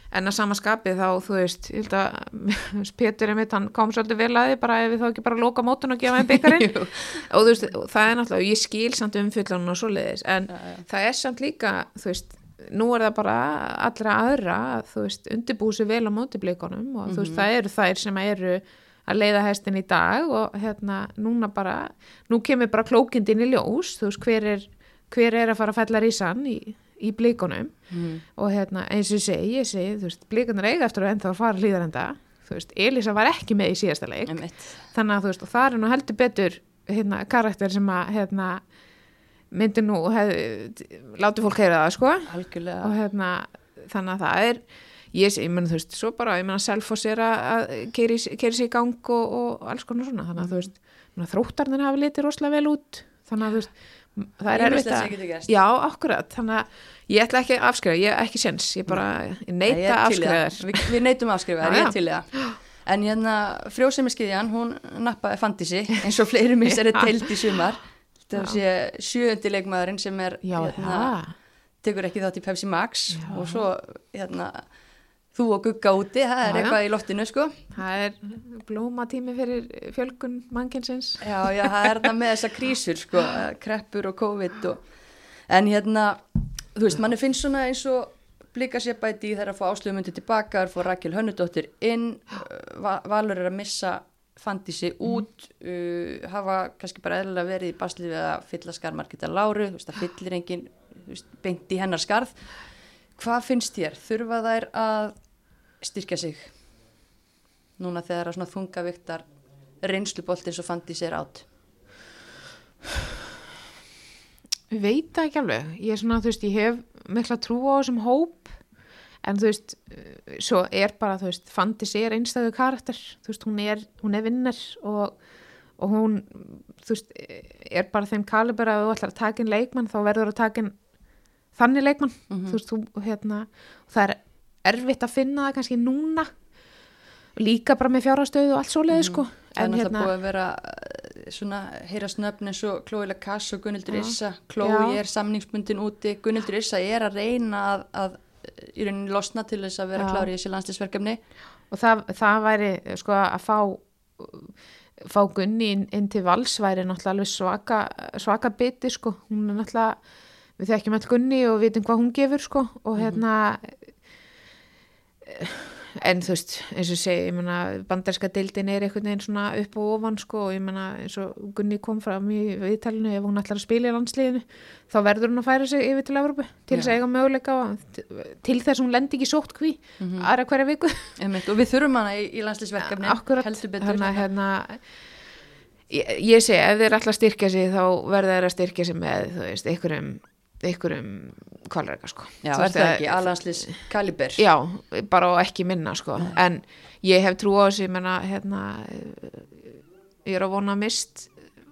en að sama skapi þá, þú veist, ég held að Pétur er mitt, hann kom svolítið vel að því bara ef við þá ekki bara loka mótun og gefa þeim byggarinn og þú veist, það er náttúrulega, ég skil samt umfyllan og svoleiðis, en Já, já. það er samt líka, þú veist nú er það bara allra aðra þú veist, undirbúið sér vel á mótiblikunum og þú veist, Mhm. það eru þær sem eru að leiða hestin í dag og hérna, núna bara nú kemur bara klókindin í ljós þú veist, hver er, hver er að fara að fella rísan í, í blikunum. Mhm. og hérna, eins og segi, ég segi þú veist, blikunar eiga eftir að ennþá að fara hlýðarenda. Þú veist, Elisa var ekki með í síðasta leik. Einmitt. þannig að þú veist, og það er nú heldur betur hérna, karakter sem að hérna, myndi nú hef, láti fólk heyra það, sko. Algjörlega. Og hérna, þannig að það er ég, ég menn þú veist, svo bara ég menn að Selfoss er að- að keiri, sig í gang og, og alls konar svona, þannig að þú veist þróttarnir hafi litið rosalega vel út. Þannig að þú veist, það er erfitt að já, akkurat, þannig að ég ætla ekki að afskrifa, ég er ekki sens, ég bara ég Nei, ég neita er í afskrifa þér Vi, við neytum afskrifa, Já, ég er til það. En hérna frjósemiskiðjan, hún nappaði fantisi eins og fleiri missari Já. teilt í sumar. Það sé sjöundi leikmaðurinn sem er já, hérna, tekur ekki þátt í Pepsi Max Já. og svo hérna þú og gugga úti, það er Já, já. eitthvað í loftinu sko það er blómatími fyrir fjölgun mannkensins já, já, það er það með þessa krísur sko, kreppur og COVID og... en hérna, þú veist, manni finnst svona eins og blika sér bæti í þeirra að fá áslöfumundi tilbaka, að fá Rakel Hönnudóttir inn, uh, Va- Valur er að missa fandísi út uh, hafa kannski bara eðlilega verið í basli við að fylla skarmarkita láru, þú veist, það fyllir engin þú veist, beint í hennar skarð hvað finnst þér? Þurfa þær að styrkja sig. Núna þegar að svona þungaviktar reynslubolt eins og fandísi er átt Ég veit það ekki alveg, ég er svona, þú veist, ég hef mikla trú á þessum hóp, en þú veist, eh, svo er bara, þú veist, Fandis er einstæðu karakter, þú veist, hún er, hún er vinnar og, og hún, þú veist, er bara þeim kaliber að þú ætlar að taka inn leikmann, þá verður að taka inn þannig leikmann, þú veist, þú, hérna, það er erfitt að finna það kannski núna, líka bara með fjárhastöðu og allt svoleiði, sko, það er en náttúrulega hérna, búið að vera uh, svona heyra snöfn eins og Chloe Lacasse og Gunnildur. Issa Chloe er samningsbundin úti. Gunnildur Issa er að reyna að, að í rauninni losna til þess að vera Já. klári í þessi landslisverkefni og það, það væri sko að fá fá Gunni inn, inn til vals væri náttúrulega alveg svaka, svaka biti sko, hún er náttúrulega við þekkjum all Gunni og vitum hvað hún gefur sko. Og hérna en þú veist eins og segi, ég meina bandarska deildin er einhvern veginn svona upp og ofan sko og ég meina eins og Gunni kom fram í viðtalinu ef hún ætlar að spila í landsliðinu þá verður hún að færa sig yfir til Evropu til þess að eiga möguleika til þess að hún lendi ekki sótt kví aðra hverja viku. Og við þurfum hana í, í landslisverkefni Akkurat, heldur betur. Að hérna ég, ég segi, ef þeir ætla að styrkja sig þá verða þeir að styrkja sig með þú veist, einhverjum einhverjum kvalreika sko. Já, er það að- ekki, alanslis kaliber? Já, bara og ekki minna sko. En ég hef trú á þessu ég menna hérna ég er að vona að mist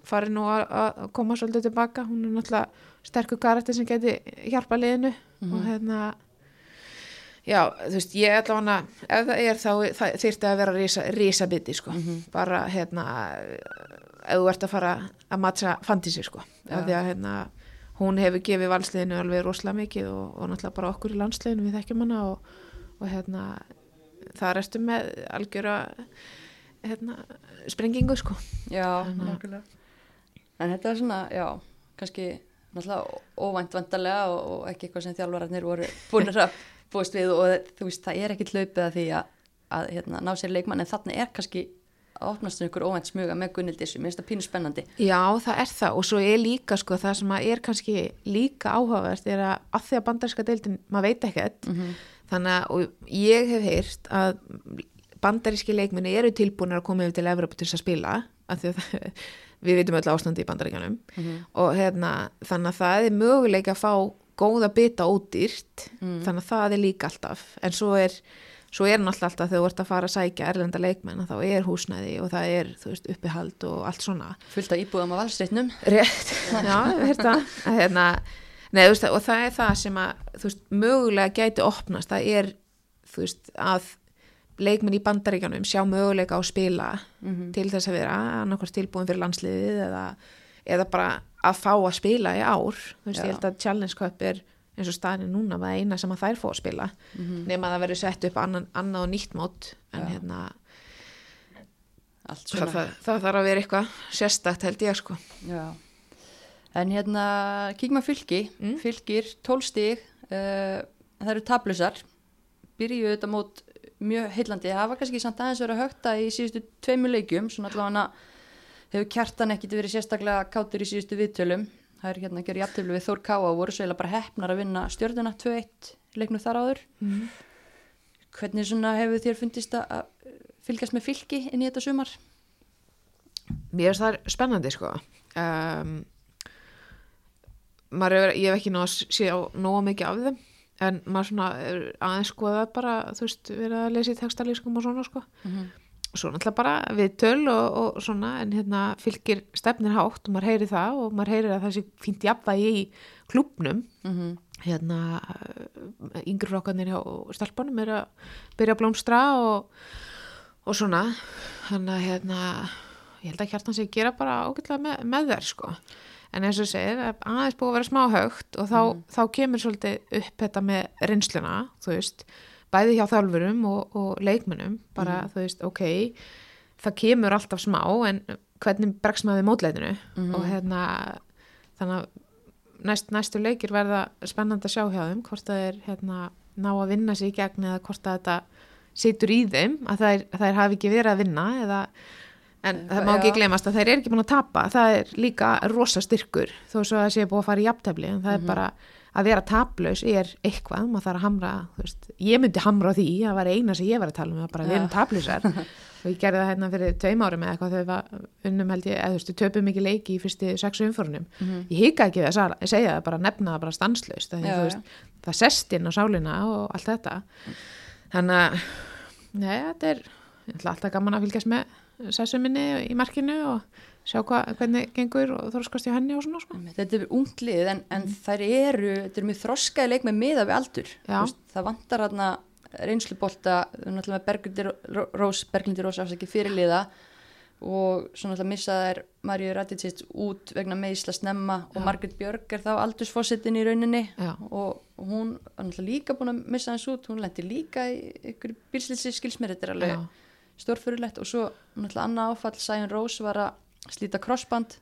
fari nú að koma svolítið tilbaka. Hún er náttúrulega sterkur karakter sem geti hjálpa liðinu. Og hérna já, þú veist, ég ætla hana ef það er þá þyrfti að vera rísa, rísa biti sko, bara hérna ef þú ert að fara að matcha fantísi sko, af því að hérna hún hefur gefið valsliðinu alveg rosalega mikið og, og náttúrulega bara okkur í landsliðinu við þekkjum hana og, og hérna það restu með algjöra hérna, sprengingu sko. Já, nákvæmlega. En þetta er svona, já, kannski náttúrulega óvænt vandarlega og, og ekki eitthvað sem þjálfararnir voru búin að búist við og þú veist, það er ekki hlaupið að því að, að hérna, ná sér leikmann en þarna er kannski að opnast um ykkur óvænt smuga með mér finnst það pínu spennandi. Já, það er það. Og svo er líka sko það sem er kannski líka áhugavert er að að því að bandarska deildin, maður veit ekkert mm þannig að ég hef heyrt að bandaríski leikminni eru tilbúinir að koma yfir til Evropa til þess að spila af því að það, við veitum öll ástandi í bandaríkjanum og hérna þannig að það er möguleika að fá góða bita ódýrt þannig að það er líka alltaf. En svo er svo er náttúrulega alltaf þegar þú ert að fara að sækja erlenda leikmenn að þá er húsnæði og það er veist uppihald og allt svona. Fullt af íbúðum á valsreitnum Rétt, já, hérna, að hérna Nei, veist, og það er það sem að, veist, mögulega gæti opnast, það er, að leikminn í bandaríkanum sjá möguleika á að spila til þess að vera annarkvæmst tilbúin fyrir landsliðið eða, eða bara að fá að spila í ár, þú veist, Já. ég held að Challenge Cup er eins og staðin núna var eina sem að þær fá að spila. Nema að það verður sett upp annan, annað og nýtt mót en Já. hérna allt það, það, það þarf að vera eitthvað sérstakt held ég sko. Já. En hérna, kíkma fylki, Mm. fylgir, 12 stig, uh, það eru tablusar, byrjuðu þetta mót mjög heillandi, það var kannski samt aðeins að högta í síðustu tveimur leikjum, svona allavega hefur kjartan ekkit verið sérstaklega kátur í síðustu viðtölum, það er hérna að gera jafntölu við Þór Káa og voru eiginlega bara heppnar að vinna stjörnuna 2-1 leiknu þar áður. mm. Hvernig svona hefur þér fundist að fylgjast með fylki inn í þetta sumar? Mér finnst það spennandi sko um, maður hefur, ég hef ekki náða á nóga mikið af þeim en maður svona er aðeins skoða bara þú veist, verið að lesa í textalískum og svona sko svo náttúrulega bara við töl og, og svona en hérna fylgir stefnir hátt og maður heyri það og maður heyrir að það sé fínt jafnvægi í klubnum Mm -hmm. hérna yngri flokkarnir hjá stelpunum er að byrja að blómstra og, og svona. Þannig að hérna ég held að hjartan sig gera bara ágætlega með, með þær sko. En eins og segir, er aðeins búið að vera smá högt og þá, þá kemur svolítið upp þetta með reynsluna, þú veist bæði hjá þjálfurum og, og leikmennum bara, þú veist, ok það kemur alltaf smá en hvernig bregst maður við mótleitinu og hérna þannig að næst, næstu leikir verða spennandi að sjá hjá þeim hvort það er hérna, ná að vinna sig í gegn eða hvort að þetta situr í þeim að þær, hafi ekki verið að vinna eða, en það má ekki glemast að þær er ekki búin að tapa. Það er líka rosa styrkur þó svo að það sé búið að fara í jafntefli en það er bara að vera taplaus er eitthvað, maður þarf að hamra veist, ég myndi hamra því, það var eina sem ég var að tala um, að bara við erum taplausar. Og ég gerði það hérna fyrir tveim árum eða eitthvað þegar við var- unnum held ég, eða þú veist, við töpum ekki leiki í fyrstu sexu umfórunum ég hika ekki við að segja það, bara nefna það bara stanslaust, það, þú veist, það sest inn á sálina og allt þetta. Þannig að nei, þetta er alltaf gaman að fylgjast með sessu minni í markinu og sjá hva, hvernig gengur og þorskast í henni og svona sko. Þetta er ungt lið en, en þær eru, þetta er mjög þroskaði leik með miða við aldur. Veist, Það vantar hérna Berglindir Rós, Berglindir Rós afsaki fyrirliða og svo náttúrulega missa þær Marju Radicic út vegna meðisla snemma og Já. Margaret Björg er þá aldursfósittin í rauninni Já. og hún er náttúrulega líka búin að missa hans út hún lendi líka í ykkur bílslitsi skilsmér þetta er alveg Já. stórfyrirlegt og svo náttúrulega annað áfall Sæjun Rós var að slíta crossband.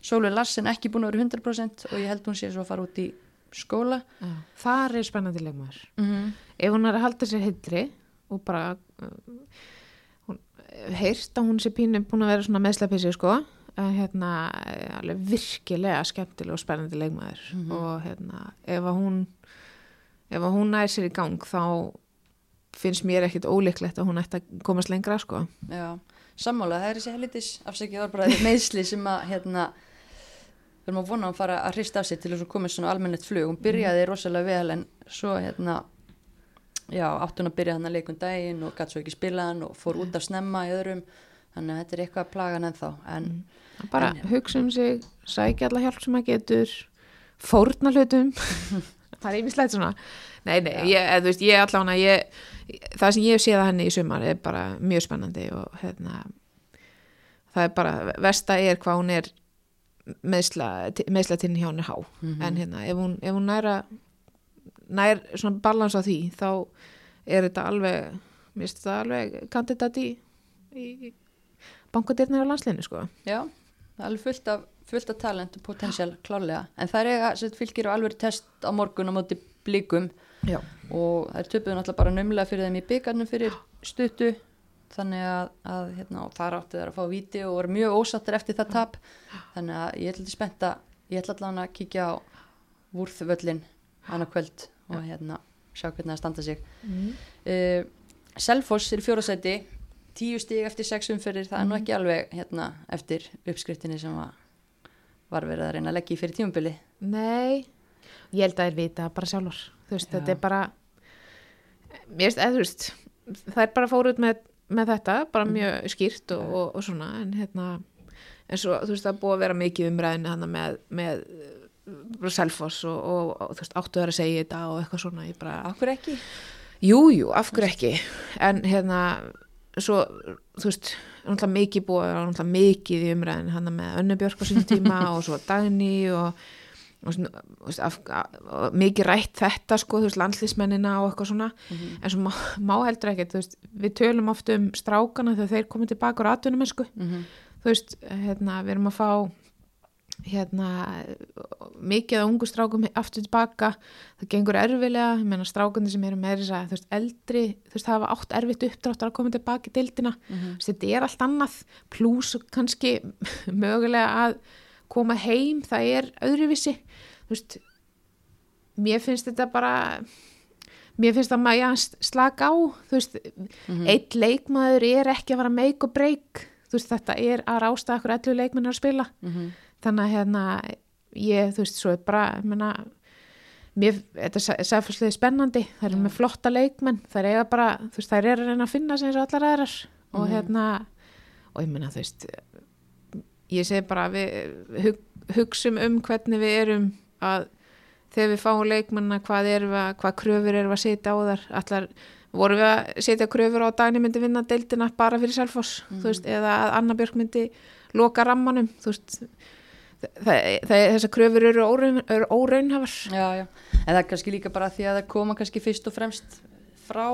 Sólveig Larsen ekki búin að vera 100% og ég held hún sé svo að fara út í skóla Já. Það er spennandi leikmaður. mm -hmm. Ef hún er að halda sér heitri og bara uh, heyrst að hún sé pínu búin að vera svona meðslapissi sko hérna alveg virkilega skemmtileg og spennandi leikmaður og hérna ef að hún ef að hún nær sér í gang þá finnst mér ekkit ólíklegt að hún ætti að komast lengra sko Já, sammála, það er þessi helitis var bara meðsli sem að hérna, við erum að vona að fara að hrista af sig til þess að komast svona almennett flug. Hún byrjaði rosalega vel en svo hérna já, átt hún að byrja hann að leikun daginn og gætt svo ekki spila hann og fór út af snemma í öðrum. Þannig að þetta er eitthvað að plaga hann ennþá en bara En- hugsa um sig, sækja alla hjálp sem maður getur fórna hlutum. Það er yfirslega svona. Nei, nei, ég, þú veist, ég allavega ég, það sem ég hef séð að henni í sumar er bara mjög spennandi og hérna það er bara, versta er hvað hún er meðsla, til hjá henni há Mhm. en hérna, ef hún, ef hún næra nær svona balans á því þá er þetta alveg mér finnst þetta alveg kandidat í, í bankadirnir á landsleinu sko já, það er alveg fullt af, fullt af talent og potensial klálega en það er eiga, sem fylgir á alveg test á morgun á móti blíkum Já. Og það er töpuð náttúrulega bara numlega fyrir þeim í byggarnum fyrir stuttu. Þannig að, að hérna, þar áttu þeir að fá víti og voru mjög ósattir eftir það tap. Þannig að ég ætla til spenta ég ætla allan að kíkja á vúrþvöllin hana kvöld og hérna sjá hvernig það standa sig. Mm. uh, Selfoss er fjórasæti tíu stig eftir sex umferðir. Það er nú ekki alveg hérna eftir uppskriftinni sem var, var verið að reyna að leggja í fyrir tímubili Nei, ég held að þær vita það bara sjálfur. Þú veist, Já. þetta er bara mér veist, eða þú veist það er bara fóruð með, með þetta bara mjög skýrt og, og, og svona en hérna, en svo þú veist það búið að vera mikið umræðinu hana með, með uh, Selfoss og, og, þú veist, áttu þær að segja þetta og eitthvað svona, ég bara Akkur ekki? Jú, jú, af hverju ekki? En hérna svo, þú veist, náttúrulega mikið búið náttúrulega mikið í umræðin hann með Önnubjörg á sín tíma og svo Dagný og, mikið rætt þetta sko, þú veist, landslýsmennina og eitthvað svona. En svo má, má heldur ekkert þú veist, við tölum oft um strákana þegar þeir komið tilbaka úr atvinnumensku Mm þú veist, hérna, við erum að fá hérna mikið af ungu strákum aftur tilbaka það gengur erfilega, ég meina strákandi sem eru með þess að, þú veist, eldri þú veist, hafa átt erfitt uppdráttur að koma tilbaka í deildina, þú veist, þetta er allt annað. Pluss kannski mögulega að koma heim það er öðruvissi þú veist, mér finnst þetta bara mér finnst að maður já, slaka á þú veist, eitt leikmaður er ekki að fara make og break. Þú veist, þetta er að rásta okkur allir leikmennir að spila. -hmm. þannig að hérna ég, þú veist, svo er bara ég meina, mér, þetta er sæfærslega spennandi, það eru með flotta leikmenn. Það er bara, þú veist, það er að reyna að finna sig eins og allar aðrar. Og hérna og ég meina, þú veist ég segi bara að við hug, hugsum um hvernig við erum að þegar við fáum leikmanna hvað að- hvað kröfur erum að setja á þar allar, vorum við að setja kröfur á að Dagni myndi vinna deildina bara fyrir þú veist, eða að Anna Björk myndi loka rammanum, veist það, það, þessar kröfur eru óraunhafar Já, já, en það er kannski líka bara því að það koma kannski fyrst og fremst frá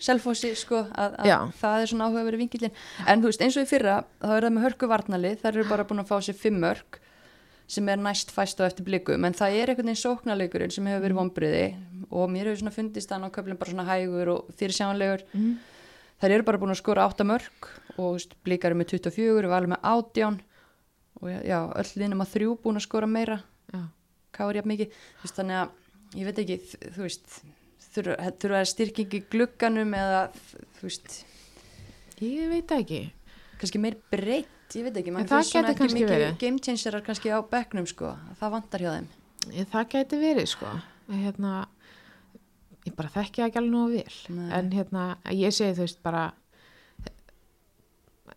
selfossi, sko, að, að það er svona áhuga verið vingillin. En þú veist, eins og í fyrra, þá er það með hörku varnalið, þær eru bara búin að fá sér fimm mörg sem er næst fæst á eftir blikum, en það er einhvern veginn sóknarleikurinn sem hefur verið vonbriði og mér hefur svona fundist hann á köflum bara svona hægur og fyrir sjánlegur. mm. Þær eru bara búin að skora átta mörg og veist, blikar eru með 24, við alveg með átján og já, öll linnum að þrjú búin að skora meira Já. káir jafn mikið þannig að ég veit ekki þú veist þurfa að styrking í glugganum eða þú veist ég veit ekki. kannski meir breytt ég veit ekki, En það ekki kannski verið. game changerar kannski á bekknum sko, það vantar hjá þeim. Ég- það gæti verið sko. Hérna, ég bara þekki ekki alveg nógu vel. Nei. en hérna, ég segi þú veist bara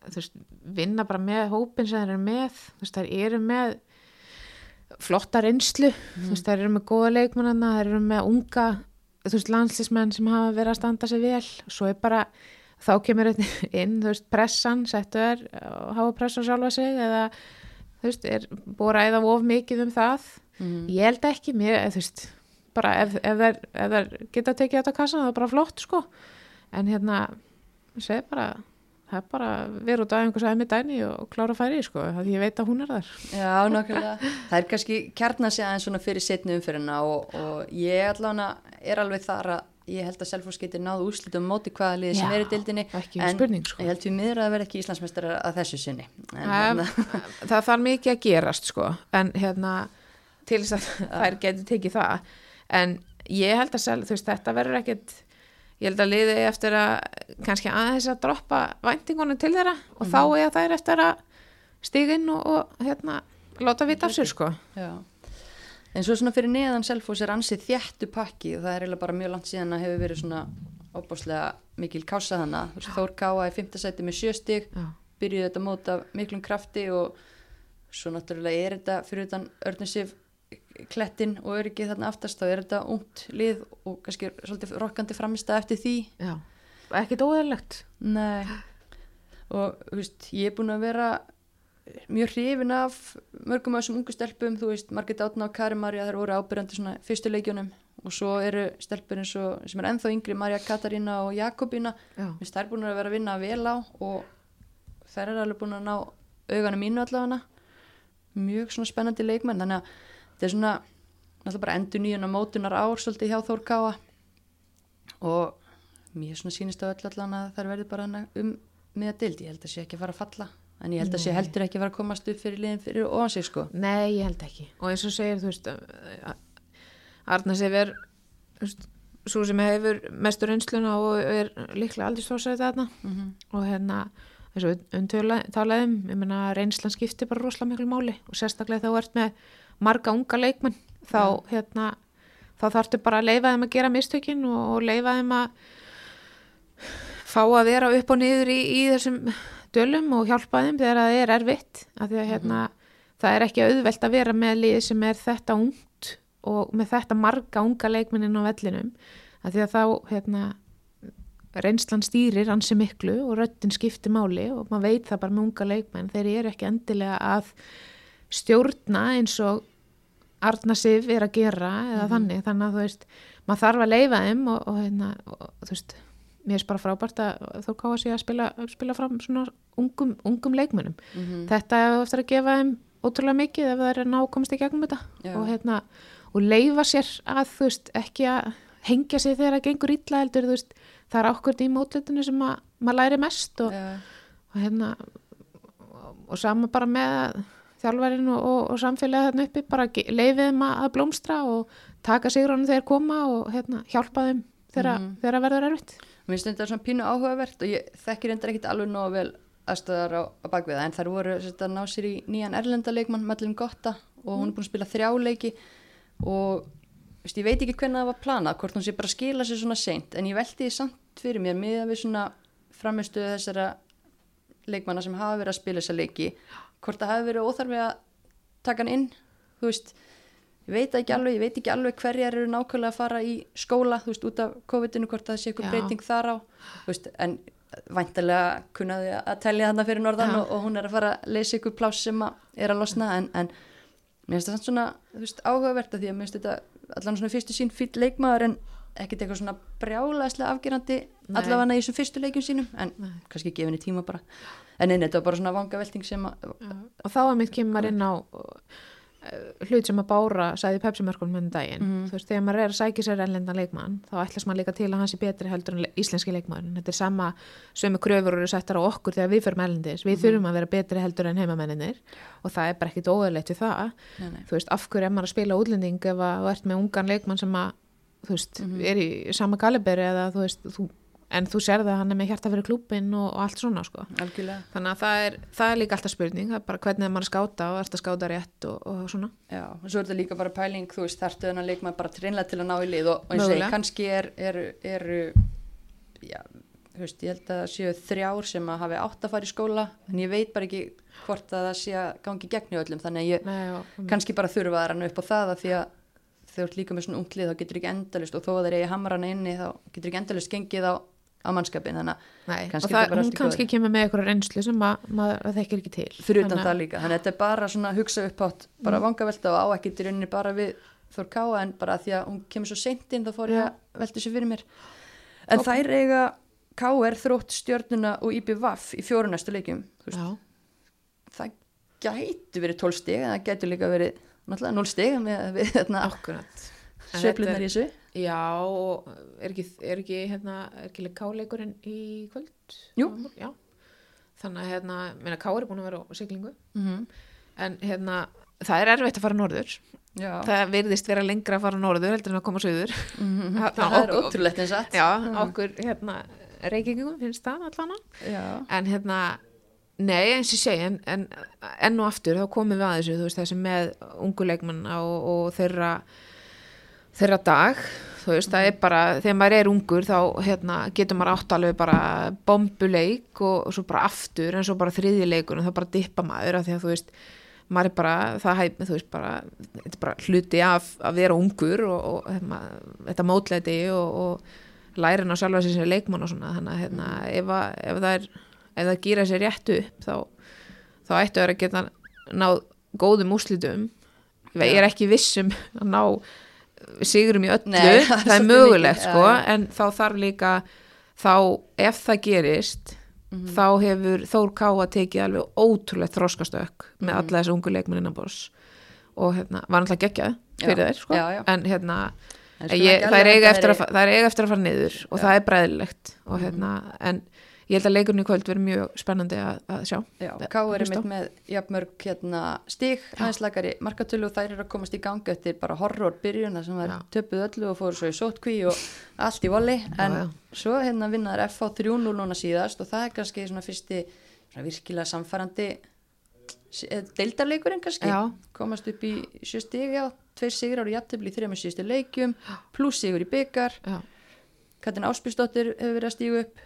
þú veist, vinna bara með hópin sem þeir eru með, þú veist, þær eru með flotta reynslu. Þú veist, þær eru með góða leikmannana þær eru með unga, þú veist, landslísmenn sem hafa verið að standa sig vel svo er bara, þá kemur inn, þú veist, pressan settu er, hafa pressan sjálfa sig eða, þú veist, er búið að ræða of mikið um það Mhm. ég held ekki, mér, eða, þú veist bara ef, ef, þær, ef þær geta tekið þetta kassan það er bara flott, sko en hérna, ég segi bara það er bara vera út af einhvers aðeins með dæni og klára að færi, sko, það ég veit að hún er þar Já, nokkulega. Það er kannski kjarna sig aðeins svona fyrir setni umfyrirna og, og ég allavega er alveg þar að ég held að Selfoss geti náðu úrslitum móti hvaða liði sem er í dildinni en spurning, sko. ég held við miður að vera ekki Íslandsmeistrar að þessu sinni. En, það, hérna, það þarf mikið að gerast sko. En hérna til þess að þær getur tekið það. En ég held að sel, þú veist þetta verður ekkit ég held að liði eftir að kannski aðeins að droppa væntingunum til þeirra og þá er þær eftir að stíga inn og, og hérna láta vita af sér sko. Já. En svo svona fyrir neðan Selfoss er ansið þjættu pakki og það er eiginlega bara mjög langt síðan að hefur verið svona óbáslega mikil kása hana Þór Káa í fimmtasæti með sjöstig byrjuði þetta mót af miklum krafti og svo náttúrulega er þetta fyrir utan örninsif klettin og öryggið þarna aftast þá er þetta ungt lið og kannski svolítið rokkandi framista eftir því. Já. ekkit óðurlegt Nei. Og þú veist, ég er búin að vera mjög hrifin af mörgum af þessum ungu stelpum, þú veist Margit Átna og Kari Marja, þær voru ábyrjandi svona fyrstu leikjunum. Og svo eru stelpur eins og sem er ennþá yngri, Marja Katarína og Jakobína, veist, þær búin að vera að vinna vel á og þær eru alveg búin að ná auganum mínu allavega. Mjög svona spennandi leikmenn þannig að þetta er svona náttúrulega bara endur nýjuna mótunar ár svolítið hjá Þór Káa. Og mér svona sýnist á öll allan að þær verði bara um miða dild, ég held að sé ekki að fara að falla en ég held að sé heldur ekki að fara að komast upp fyrir liðin fyrir ofan sig sko. Nei, ég held ekki. Og eins og segir, þú veist Arna Sifir svo sem hefur mestur einsluna og er líklega aldrei stórsæði þarna. Mhm. og hérna eins og við talaðum, ég meina reynslan skiptir bara rosalega miklu máli. Og sérstaklega þá ert með marga unga leikmenn þá hérna þá þarftu bara að leifa þeim að gera mistökin og, og leifa þeim að fá að vera upp og niður í, í þessum dölum og hjálpa þeim þegar það er erfitt af því að hérna það er ekki auðvelt að vera með lið sem er þetta ungt og með þetta marga unga leikmennin á vellinum af því að þá hérna reynslan stýrir ansi miklu og röttin skiptir máli og maður veit það bara með unga leikmenn þeir eru ekki endilega að stjórna eins og Arna Sif er að gera eða þannig, þannig að þú veist maður þarf að leifa þeim og, og, hérna, og þú veist, mér er bara frábært að þó káða sig að spila, spila fram svona ungum, ungum leikmennum Mhm. þetta er eftir að gefa þeim ótrúlega mikið ef það er að ná komast í gegnum þetta. Já. og, hérna, og leifa sér að þú veist, ekki að hengja sig þegar það gengur illa heldur, þú veist, það er ákvörð í mótletinu sem að, maður læri mest og, og hérna og, sama bara með þjálfarinn og, samfélagið þarna uppi bara leifið þeim að blómstra og taka sigrónu þegar koma og hérna, hjálpa þeim þegar, þegar það verður erfitt Mér finnst þetta svona pínu áhugavert og ég þekkir reyndar ekkit alveg nógu vel aðstöðar á, á bakviða en þær voru að ná sér í nýjan erlendaleikmann Madeleine Gotta og hún er búin að spila þrjáleiki og veist, ég veit ekki hvernig það var planað, hvort hún sé bara skila sér svona seint en ég velti því samt fyrir mér miðan við svona framistuðu þessara leikmanna sem hafa verið að spila þessa leiki hvort það hafi verið óþarfi að taka hann inn þú veist, ég veit ekki alveg, ég veit ekki alveg hverjar eru nákvæmlega að fara í skóla, þú veist, út af COVID-inu hvort það sé eitthvað breyting þar á. Þú veist, en væntalega kunnaði að telja þarna fyrir norðan og, og hún er að fara að leysa ykkur pláss sem að er að losna en, en mér finnst samt svona þú veist, áhugavert að því að mér finnst þetta allan svona fyrstu sín fýll leikmaður en ekkert eitthvað svona brjálæðslega afgerandi Nei. allavega í þessum fyrstu leikjum sínum en Nei. kannski gefinni tíma bara. En neina, þetta var bara svona vanga velting sem að og þá er mitt kemur inn á hlut sem að Bára sagði í Pepsi-mörkunum með daginn, Mhm. þú veist, þegar maður er að sækja sér ennlendan leikmann, þá ætlast maður líka til að hans er betri heldur en le- íslenski leikmann þetta er sama, sömu kröfur eru settar á okkur þegar við fyrir ellendis, við þurfum að vera betri heldur en heimamenninir og það er bara ekkit óðurleitt við það, nei, nei. þú veist, af hverju er maður að spila útlending ef að þú ert með ungan leikmann sem að þú veist, er í sama kaliberi eða þú veist, þú, en þú sérði að hann er með hjarta fyrir klúbin og, og allt svona sko. Algjörlega. Þannig að það er, það er líka alltaf spurning, það er bara hvernig er maður að skáta og ert að skáta rétt og, og svona. Já, og svo er þetta líka bara pæling, þú veist, þarftu þennan leikmaður bara treinlega til að ná í lið og, og eins og kannski er, eru, eru, já, þú veist, ég held að það séu þrjár sem að hafi átt að fara í skóla, en ég veit bara ekki hvort að það sé að gangi gegn í öllum, þannig að ég Nei, og, kannski bara þurfa að rannu upp á það að því að þú ert líka með svona unglið þá getur ekki endalust og þó að þeir eigi hamrana inni þá getur ekki endalust gengið á á mannskapin þannig Nei, Kannski og er það, hún kannski kemur með eitthvað reynslu sem ma- maður þekkir ekki til. Að fyrir utan að- það líka þannig að þetta er bara svona að hugsa upp átt bara Mm. vangavelta og á ekki í rauninni bara við Þór Káa en bara því að hún kemur svo seint inn þá fór ég að velta þessu fyrir mér. En Ok. þær eiga Káa þrótt stjörnuna og IBVF í fjórunæstu Já, það gætu verið 12 stig en það gætu líka verið náttúrulega 0 stig með við En sveiflunar í þessu Já, og er ekki, er ekki, hérna, er ekki káleikurinn í kvöld? Jú. Já, þannig að hérna, meina ká er búin að vera á siglingu, mm -hmm. en hérna, það er erfitt að fara norður, Já, það virðist vera lengra að fara norður heldur en að koma söður. Mhm. Það- það er ótrúlegt eins að Já, okkur, hérna, reykingum finnst það allan Já. en hérna, nei, eins og segi, en, en enn og aftur, þá komum við að þessu, þú veist, þessi með unguleikmanna og, og þeirra, þeirra dag, þú veist, það er bara, þegar maður er ungur þá hérna, getur maður átt alveg bara bombuleik og, og svo bara aftur en svo bara þriðji leikur og þá bara dippa maður af því að þú veist, maður er bara, það hæ, þú veist, bara, bara hluti af að vera ungur og, og hérna, þetta mótleiti og, og lærin á sjálfa sér sem leikmann og svona, þannig að hérna, ef, að, ef það er, ef það gýra sér rétt upp þá, þá ættu að vera að geta náð góðum úrslitum. Ég er ekki vissum að ná sigurum í öllu, Nei, það er það er mögulegt mikið, sko, já. en þá þarf líka þá ef það gerist Mhm. þá hefur Þór Káa tekið alveg ótrúlega þróskastök með Mhm. alla þessu ungu leikmenn innan bors og hérna, var náttúrulega geggjað fyrir þeir sko, já, já. en hérna En ég, það, er alveg eiga að að, það er eiga eftir að fara niður og Já. Mhm. það er bræðilegt og hérna, en ég held að leikurinn í kvöld verið mjög spennandi að, að sjá. Já, Það- Ká er einmitt með jafnmörg hérna, stig, aðeins lagari markatölu og þær eru að komast í ganga eftir bara horror byrjun þar sem var Já. töpuð öllu og fóru svo í sótkví og allt í voli en já. svo hérna vinnaður FH 3-0 núna síðast og það er kannski svona fyrsti svona virkilega samfærandi deildarleikurinn kannski. Já. komast upp í sjö já, tveir sigur ári jafntöfli í þrejum síðustu leikjum pluss sigur í byggar Já, Katrin Áspísdóttir hefur verið að stígu upp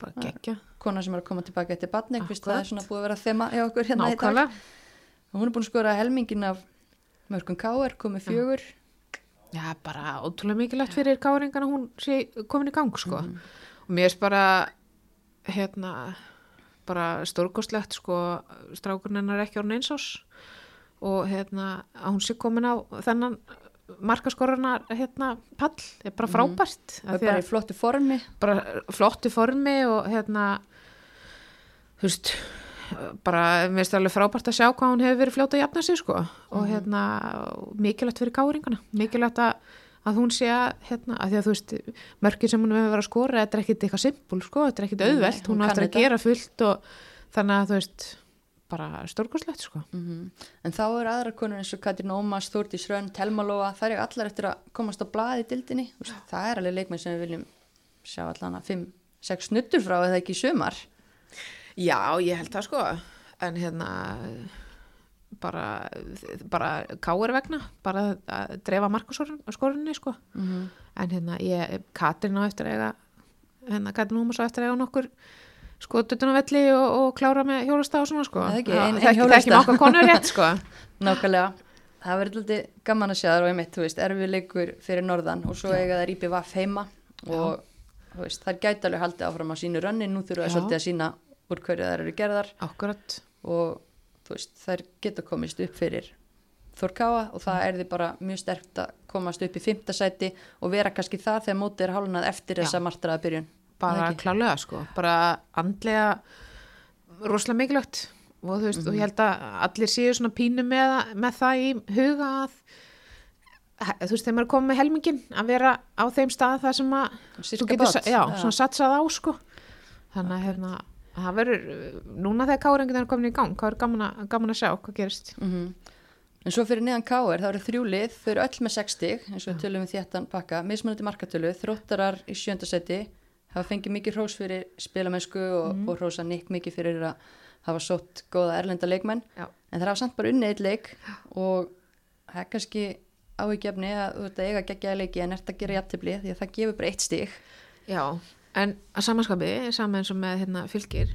bara geggja. Kona sem er að koma tilbaka eftir badning, fyrst það er svona búið að vera þema hjá okkur hérna í dag. Nákvæmlega. Hún er búin að skora helmingin af mörgum káar, komið fjögur. Já, bara ótrúlega mikilvægt fyrir káringana hún sé komin í gang sko. Mhm. og mér er bara hérna bara stórkostlegt sko strákurinn hennar ekki orðin eins ás og hérna að hún sé komin á þennan markaskorarna hérna pall. Er bara frábært og af er bara í flottu formi. bara flottu formi og hérna þú veist bara, mér finnst það alveg frábært að sjá hvað hún hefur verið fljóta að jafna sig sko. Og hérna, mikilvægt fyrir káringana mikilvægt að, að hún sé að hérna, að því að þú veist, mörkin sem hún hefur verið að skora, þetta er ekkit eitthvað simpul sko, þetta er ekkit auðvelt, hún hún á kann eftir að þetta. gera fullt og þannig að þú veist bara stórkoslegt sko. Mhm. en þá eru aðra konur eins og Katrin Ómas, Þórdís Rönn, Telmalóa það er allar eftir að komast á blaði í dildinni Þú veist, það er alveg leikmenn sem við viljum sjá allan að 5-6 snuttur frá eða ekki sumar. Já, ég held það sko. En hérna bara, bara káir vegna bara að drefa markaskorunni sko. Mm en hérna ég, Katrin á eftir eiga hérna Katrin Ómas á eftir eiga nokkur sko dutunavelli og, og klára með hjólasta og svona sko. Ekki, þekki, hjólasta. þekki nokkar konur rétt sko. Nákvæmlega. Það verður alltaf gaman að sjá það og einmitt, þú veist, erfið leikur fyrir norðan og svo eiga það rípi vaff heima og þú veist, þær gæti alveg haldið áfram á sínu rönni, nú þurfa það svolítið að sína úr hverju þær eru gerðar. Akkurat, og þú veist, þær geta komist upp fyrir Þórkáa og það er því bara mjög sterkt að komast upp í fymta sæti og vera kannski það þegar mótið er hálunað eftir þessa martraða byrjun bara klálega sko. Bara andlega rosalega mikilvægt. Og þú veist, og ég held að allir séu svona pínu með, með það í huga að þú veist, þegar maður er komið með helmingin að vera á þeim stað það sem að Sirka þú getur, já, já. svona satsað á sko. Þannig að hérna það verður, núna þegar káringin er komin í gang hvað er gaman að, gaman að sjá hvað gerist. Mm En svo fyrir neðan Káir, það eru þrjú lið, þau eru öll með 60, eins og við tölum við þéttan pakka, mismunandi markatölu, þróttarar í sjönda seti, hafa fengið mikið hrós fyrir spilamennsku og, Mhm. og hrósa Nick mikið fyrir að hafa sótt góða erlenda leikmenn, Já. en það hafa samt bara unnið eitt leik og það er kannski áhugjefni að þú ert að eiga geggjaða leiki en ert að gera jafntefli því að það gefur bara eitt stig. já, en að samanskapi saman eins og með hérna, fylgir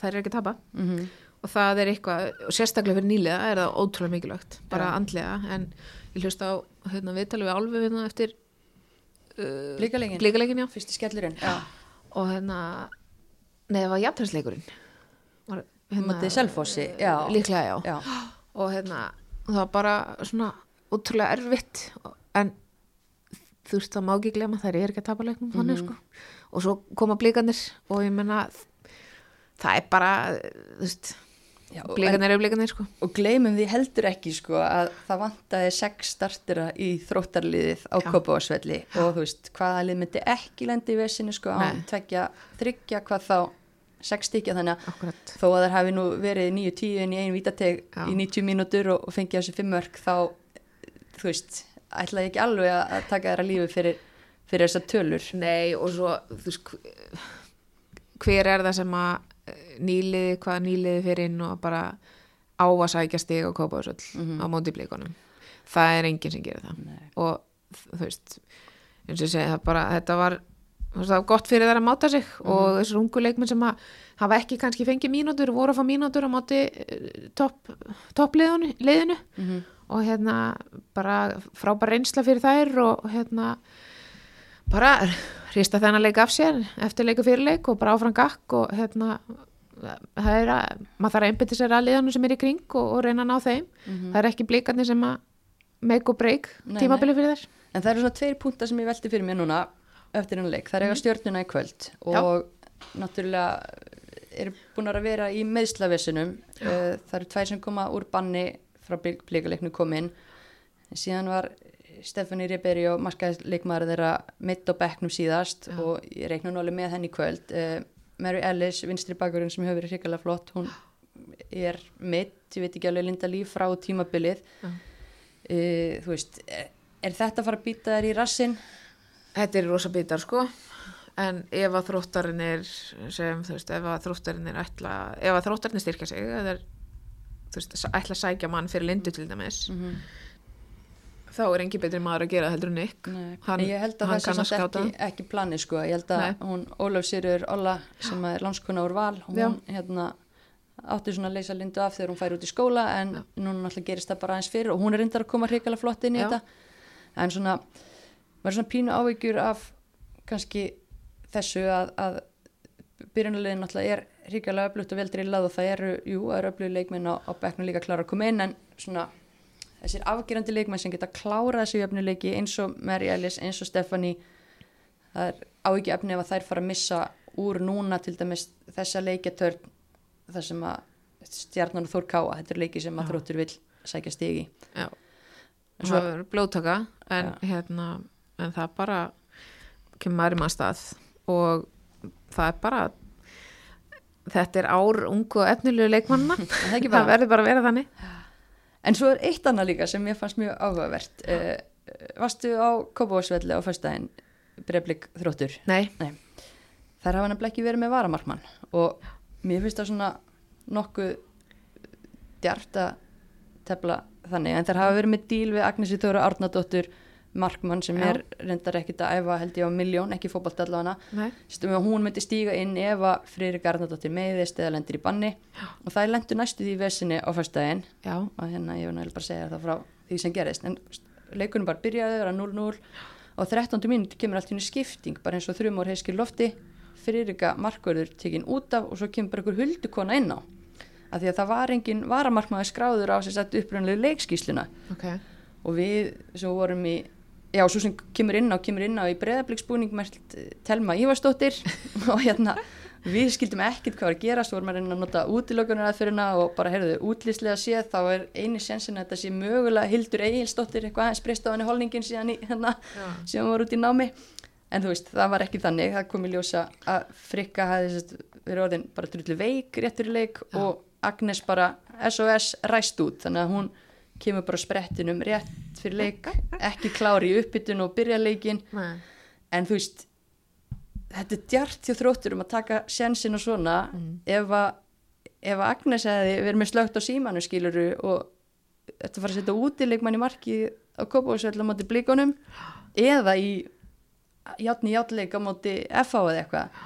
þær er ekki að tapa Mm og það er eitthvað, sérstaklega fyrir nýlega er það ótrúlega mikilvægt, bara Já. andlega en ég hlust á hérna, viðtalið við Álfi hérna eftir uh, blikaleikin já. Fyrsti skellurinn, já. og hérna nei, það var jafntærsleikurinn var, hérna, líklega já. Já, og hérna það var bara svona útrúlega erfitt. En þú veist það má ekki glema þær er ekki að tapa leiknum þannig Mhm. sko. Og svo koma blíkanir og ég menna það er bara þú veist blíkanir eru blíkanir sko og gleymum því heldur ekki sko að það vantaði sex startera í þróttarliðið á. Kópavásvelli og þú veist hvaða lið myndi ekki lendi í vesinu sko Nei. tvekja, þryggja hvað þá sex stykja þannig að akkurat þó að þær hafi nú verið 9-10 en í einu vítateg Já. í 90 mínútur og, og fengið þessi fimm mörg þá þú veist, ætlaði ekki alveg að taka þeirra lífi fyrir, fyrir þessar tölur Nei og svo þú veist hv- hver er það sem að nýliði, hvað nýliði fyrir inn og bara á að sækja stig og kópa þessu Mhm. á móti blíkonum það er enginn sem gerir það Nei. og þú veist eins og ég segi það bara þetta var það var gott fyrir þær að máta sig og þessar ungu leikmenn sem að hafa ekki kannski fengið mínútur, voru að fá mínútur á móti eh, topp top mm -hmm. og hérna bara frábær reynsla fyrir þær og hérna bara hrista þennan leik af sér eftir leiku fyrir leik og bara áfram gakk og hérna það er að, maður þarf að einbytta sér að liðanum sem er í kring og, og reyna að ná þeim það er ekki blíkarnir sem að make og break tímabili fyrir þær En það eru svona tveir púntar sem ég velti fyrir mér núna eftir hennar leik. Það er eiga stjórnuna í kvöld og náttúrulega eru búin að vera í meðslavesinum. Uh, það eru tvær sem koma úr banni frá blíkaleiknu komin. Síðan var Stefani Riberi og markaðleikmaður þeirra mitt á bekknum síðast Já. og ég reikna alveg með henni í kvöld. Uh, Mary Ellis, vinstri bakurinn sem hefur verið hrikalega flott, hún er mitt, ég veit ekki alveg linda líf frá tímabilið. Já. Uh, þú veist, er, er þetta að fara að býta þær í rassin? þetta er rosa bitar sko en ef að þróttarinn er sem þú veist, ef að þróttarinn er ætla, ef að þróttarinn styrkja sig eða er, þú veist, ætla að sækja mann fyrir lindu til dæmis Mm þá er engin betri maður að gera heldur en Nei, Hann- ég held að það sé samt ekki, ekki plani sko, ég held að Nei. hún Ólaf Sýrur Olla sem er landskona úr val hún Já. hérna átti svona að leysa lindu af þegar hún færi út í skóla en Já. núna náttúrulega gerist það bara aðeins fyrir og hún er reyndar að koma hrikalega flott inn í Já. þetta en svona, maður er svona pínu áhyggjur af kannski þessu að, að byrjunulegin náttúrulega er hrikalega öflugt og veldur í lað og það eru, jú, það eru öflugi leikmenn á, á bekknu líka klára að koma inn en svona þessir afgerandi leikmenn sem geta klárað þessu jöfnuleiki eins og Mary Ellis, eins og Stephanie það er á ekki efni ef að þær fara að missa úr núna til dæmis þessa leikjatörn þar sem að stjarnan og Þór Káa, þetta er leiki sem að þróttur vil sækja stigi Já. En svo- það er blóðtaka en, hérna, en það bara kemur maður í maður stað og það er bara þetta er ár ungu og efnilegu leikmannna það er verður bara að vera þannig En svo er eitt annað líka sem ég fannst mjög áhugavert. Uh, varstu á Kópavósvelli á fyrstæðin breyflik þróttur? nei, Þær hafa nefnilega ekki verið með varamarkmann. Og mér finnst það svona nokkuð djart að tefla þannig. En þær hafa verið með díl við Agnesi Þóra Árnadóttur markmann sem Já. er reyndar ekkit að æfa held ég á miljón, ekki fótbolt allavega að hún myndi stíga inn ef að Friðrik Arnardóttir meiðist eða lendir í banni. Já. og það er lendur næstu því vesinni á fyrstæðin og hérna ég vil bara segja það frá því sem gerist. En leikunum bara byrjaði að vera 0-0 og 13. mínúti kemur allt í henni skipting bara eins og þrjum ár heiskir lofti. Fyririka markverður tekinn út af og svo kemur bara einhver huldukona inn á. Af því að það var engin varamarkmaður skráður á sér sett upprunalegu leikskísluna ok. Og við sem vorum í já, svo sem kemur inn á, kemur inn á í breðabliksbúning með Telma Ívarsdóttir og hérna við skildum ekkit hvað var að gerast, vorum að reyna að nota útilökunar aðferðina og bara heyrðu útlýslega séð, þá er eini sensin að þetta sé mögulega Hildur Egilsdóttir eitthvað aðeins breyst á henni holningin síðan í hérna Já. síðan var út í námi en þú veist, það var ekki þannig, það kom í ljósa að Frikka hafði verið orðin bara drullu veik réttur í leik Já. og Agnes bara SOS ræst út, þannig að hún kemur bara sprettinum rétt fyrir leik ekki klári í uppbytun og byrja leikin nei, en þú veist þetta er djart hjá þróttur um að taka sjensin og svona. Ef, að, ef að Agnes hefði verið með slögt á símanu skiluru og þetta fara að setja útileikmann í marki á Kópavóðsveld á móti blíkonum eða í játni játleik á móti FH eða eitthvað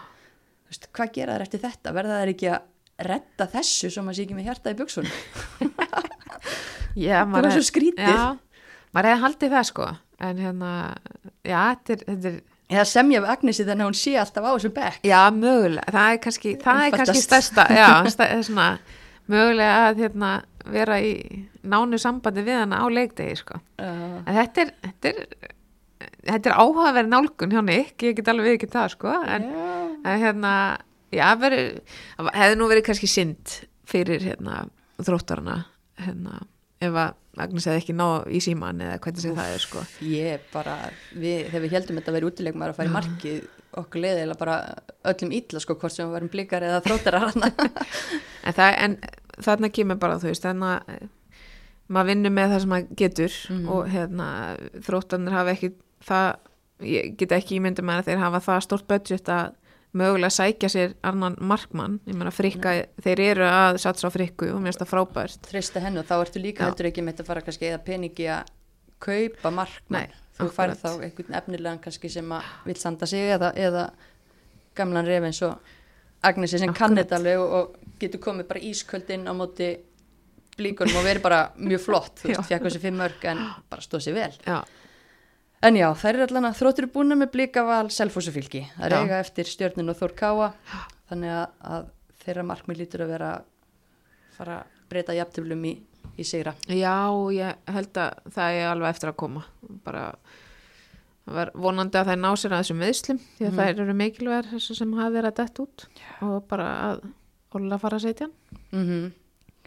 Þú veist, hvað gera þær eftir þetta? Verða þær ekki að redda þessu sem að sé ekki með hjarta í buksunum já, það var svo skrítið já, maður hefði haldið það sko. En hérna, já, þetta er, þetta er eða semja við Agnesi þannig að hún sé alltaf á þessum bekk. Já, mögulega, það er kannski, það er kannski stærsta, já, stæ, svona, mögulega að hérna, vera í nánu sambandi við hana á leikdegi, sko. uh, þetta er, þetta er, þetta er áhugaverð nálgun hjá Nick, ég get alveg ekki það, sko, en, en hérna, já, veri, hefði nú verið kannski synd fyrir, hérna, þróttarana, hérna, ef að Agnes hefði ekki náð í síman eða hvernig sem það er, sko. ég bara, við, þegar við heldum þetta að vera útilegum að fara í markið okkur leiðilega bara öllum illa sko hvort sem við varum blikar eða þróttarar en, það, en þarna kemur bara þú veist þannig að maður vinnur með það sem maður getur Mhm. og hérna þróttanir hafa ekki það, ég get ekki ímyndið með að þeir hafa það stort budget að mögulega sækja sér annan markmann, ég meina frikka þeir eru að satsa á frikku og mér finnst það frábært. Treysta hennu þá ertu líka Já. heldur ekki með að fara kannski eða peningi að kaupa markmann. Nei, þú færð akkurat. þá einhvern efnilegan kannski sem að vil sanda sig eða, eða gamlan ref eins og Agnesi sem kann þetta alveg og, getur komið bara ísköld inn á móti blíkunum og verið bara mjög flott þú veist, fekk þessi fimm mörg en bara stóð sér vel. Já, En já, þær eru allan að þróttur búin með blikaval selfhúsufylki. Það er Já. eiga eftir stjörnin og Þór Káa þannig að, að þeirra markmið lítur að vera fara að breyta jafntöflum í, í sigra. já, ég held að það er alveg eftir að koma bara vonandi að það ná sér að þessum meðslum því að Mhm. þær eru mikilvægar þessu sem hafa verið að dett út og bara að Óla fara að setja hann Mm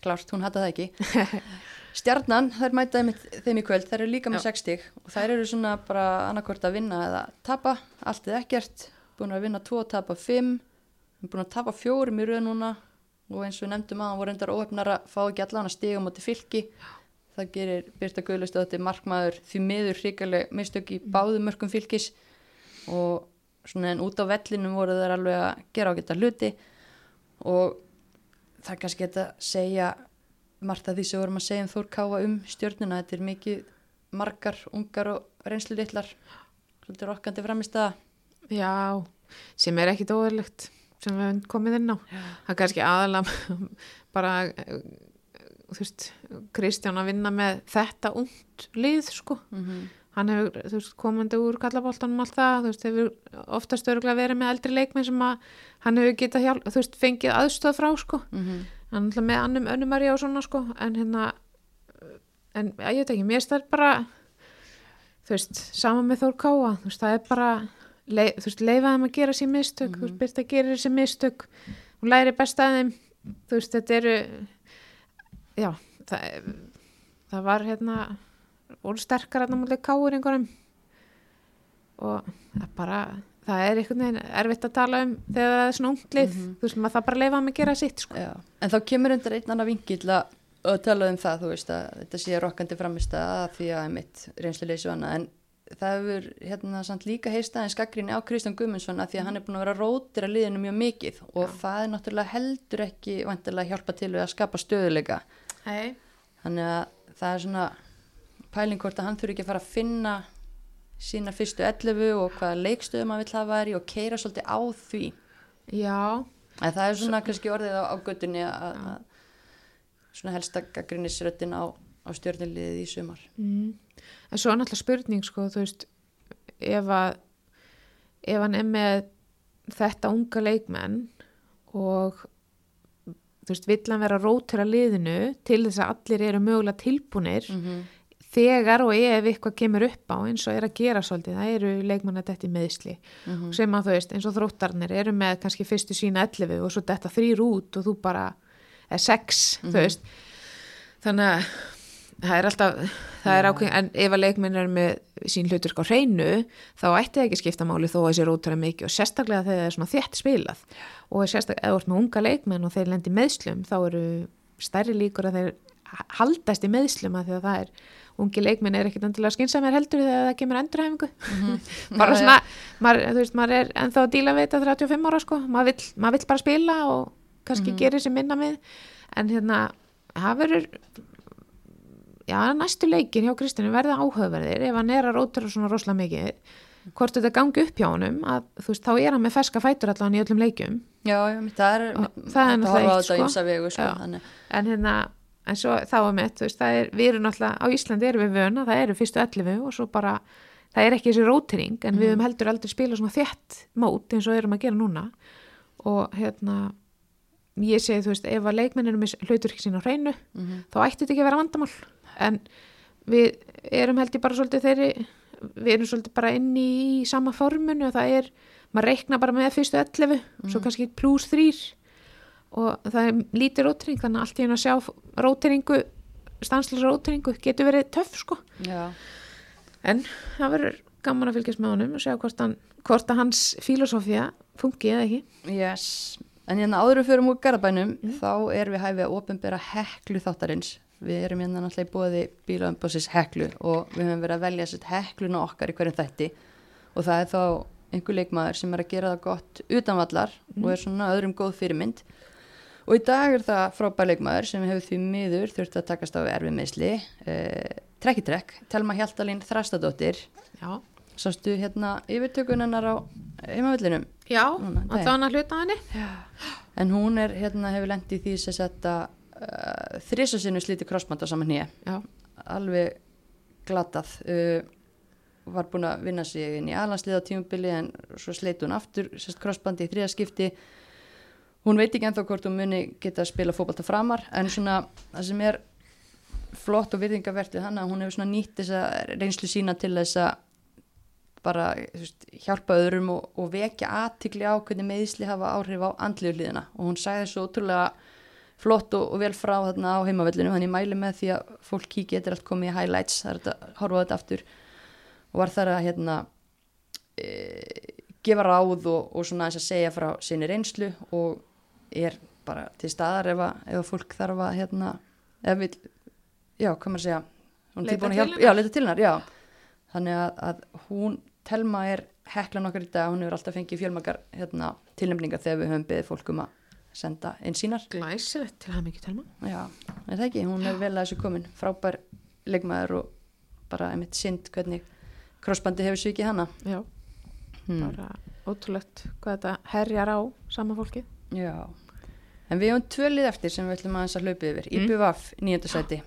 Klárt, hún hata það ekki. Stjarnan, þær mætaði með þeim í kvöld, þær eru líka með Já. 60 og þær eru svona bara annarkvort að vinna eða tapa, allt eða ekkert, búin að vinna 2 og tapa 5, búin að tapa 4 í rauð núna. Og eins og við nefndum að hann voru endar óhefnar að fá ekki allan að stiga á móti fylki. Það gerir Birta Guðlustóttir markmaður því miður hrikaleg mistök í báðum mörgum fylkis. Og svona en út á vellinum voru þær alveg að gera á geta hluti. Og það er kannski þetta að segja margt af því sem vorum að segja um Þór Káa um stjörnuna, þetta er mikið margar, ungar og reynslu litlar svolítið rokkandi framist að Já, sem er ekkit óverlegt sem við höfum komið inn á. Það er kannski aðalega bara þú veist Kristján að vinna með þetta ungt lið sko. Mm -hmm. hann hefur þú veist, komandi úr kallaboltanum allt það, þú veist, hefur oftast örgulega verið með eldri leikmenn sem að hann hefur getað hjálp, þú veist, fengið aðstöð frá sko, hann er alltaf með annum önnumari og svona sko, en hérna en ég veit ekki, mér finnst það bara þú veist, sama með Þór Káa þú veist, það er bara leið, þú veist, leifa þeim að gera sér mistök þú veist, Birta gerir sér mistök hún læri best að þeim þú veist, þetta eru já, það, það var hérna voru sterkar að náttúrulega káur einhverjum og það bara það er einhvern veginn erfitt að tala um þegar það er svona unglið, þú veist, maður það bara leifa þeim að gera sitt sko. Já, en þá kemur undir einn annar vingill að, að tala um það, þú veist, að þetta sé rokkandi framist að því að mitt reynslu leysu hana, en það hefur hérna samt líka heist aðeins gaggrinni á Kristján Guðmundsson að því að hann er búin að vera rótir að liðinu mjög mikið og það er náttúrulega heldur ekki vantilega hjálpa til við að skapa stöðuleika þannig að það er svona pæling hvort að hann þurfi ekki að fara að finna sína fyrstu 11 og hvaða leikstöðum hann vill hafa þær í og keira svolítið á því Já, en það er svona kannski orðið á, á göttunni að, að svona helsta gaggrinnisröttin á, á stjórniliðið í sumar mm. en svo er náttúrulega spurning sko, þú veist ef að ef hann er með þetta unga leikmenn og þú veist, vill hann vera rótur að liðinu til þess að allir eru mögulega tilbúnir -hmm. Þegar og ef eitthvað kemur upp á eins og er að gera svolítið, það eru leikmann að þetta í meðsli Mhm. sem að þú veist, eins og þróttarnir eru með kannski fyrstu sína 11 og svo þetta þrýr út og þú bara er 6, þú veist. Þannig að það er alltaf það er ákveðin, en ef að leikminn er með sín hlutur á hreinu, þá ætti það ekki skipta máli þó að þessi rótar er mikið og sérstaklega þegar það er svona þétt spilað. Og sérstaklega ef þú ert með unga leikmenn og þeir lendi í meðslum, þá eru stærri líkur að þeir haldast í meðslum að því að það er ungi leikmenn er ekkit endilega skynsæmir heldur þegar það kemur endurhæfingu. Bara Já, svona, maður, þú veist, maður er ennþá að díla við þetta 35 ára sko, maður vill, maður vill bara spila og kannski gerir sér minna með en hérna, það verður já, næstu leikir hjá Kristjánu verða áhugaverðir ef hann er að rótura svona rosalega mikið. Hvort þetta gangi upp hjá honum að veist, þá er hann með ferska fætur allan í öllum leikum Já, já, það er, það er náttúrulega eitt, sko. sko, en hérna, en svo þá er mitt, þú veist, það er, við erum náttúrulega á Íslandi erum við vöna, það eru fyrstu 11 og svo bara það er ekki þessi rótering en við Mhm. höfum heldur aldrei spila svona þétt mót eins og erum að gera núna og hérna ég segi þú veist ef að leikmennir með hlautur ekki sín á hreinu Mhm. þá ætti þetta ekki að vera vandamál en við erum held ég bara svolítið þeirri við erum svolítið bara inn í sama formunu og það er, maður reikna bara með fyrstu 11, svo Mhm. kannski pluss 3 og það er lítið rótering þannig að allt í henni að sjá róteringu stanslega róteringu getur verið töff sko Já, en það verður gaman að fylgjast með honum og sjá hvort, hann, hvort að hans filosófía fungi eða ekki yes. En hérna áður við förum úr garabænum, Mhm. þá erum við hæfið að ofinbera heklu þáttarins. Við erum hérna náttúrulega í bóði bílaðumbóðsins heklu og við höfum verið að velja sér hekluna okkar í hverjum þætti og það er þá einhver leikmaður sem er að gera það gott utanvallar Mhm. og er svona öðrum góð fyrirmynd. Og í dag er það frábær leikmaður sem hefur því miður þurft að takast á við erfið meðsli. Eh, trekk í trekk, Telma Hjaltalín Þrastadóttir, já, sástu hérna yfirtökunennar á heimavöllinum. já Núna, að það hann að hluta henni En hún er, hérna, hefur lendið því sem þetta uh, þrísasinu slíti krossband á saman já, Alveg glatað. Uh, var búin að vinna sig inn í aðlandslið á tímubili en svo sleit hún aftur sérst krossbandi í þriðaskipti. Hún veit ekki ennþá hvort hún muni geta að spila fótbalta framar en svona það sem er flott og virðingavert við hana, hún hefur svona nýtt þessa reynslu sína til þess að bara veist, hjálpa öðrum og, og vekja aðtikli á hvernig meðisli hafa áhrif á andliðu hliðina. Og hún sagði svo ótrúlega flott og, og vel frá þarna á heimavellinu þannig mæli með því að fólk kíkja er allt komið í highlights, það er þetta að horfa á þetta aftur. Og var þar að hérna e, gefa ráð og, og svona þess að segja frá sinni reynslu og er bara til staðar ef að, ef að fólk þarf að hérna, ef vil já, hvað maður að segja hún Leita tilbúin að til hjálpa, hennar. já, leita til hennar, já. Þannig að, að hún Telma er heklan okkar í dag, hún hefur alltaf fengið fjölmakar hérna, tilnefningar þegar við höfum beðið fólk um að senda einn sínar. Glæsilegt til hann ekki telma já, er það ekki, hún er vel að þessu komin. Frábær leikmaður og bara einmitt synd hvernig krossbandi hefur svikið hana. Já, hmm. bara ótrúlegt hvað þetta herjar á sama fólki já, en við höfum tvölið eftir sem við ætlum aðeins að hlaupa yfir. Mm. IPVAF, nýjönda sæti.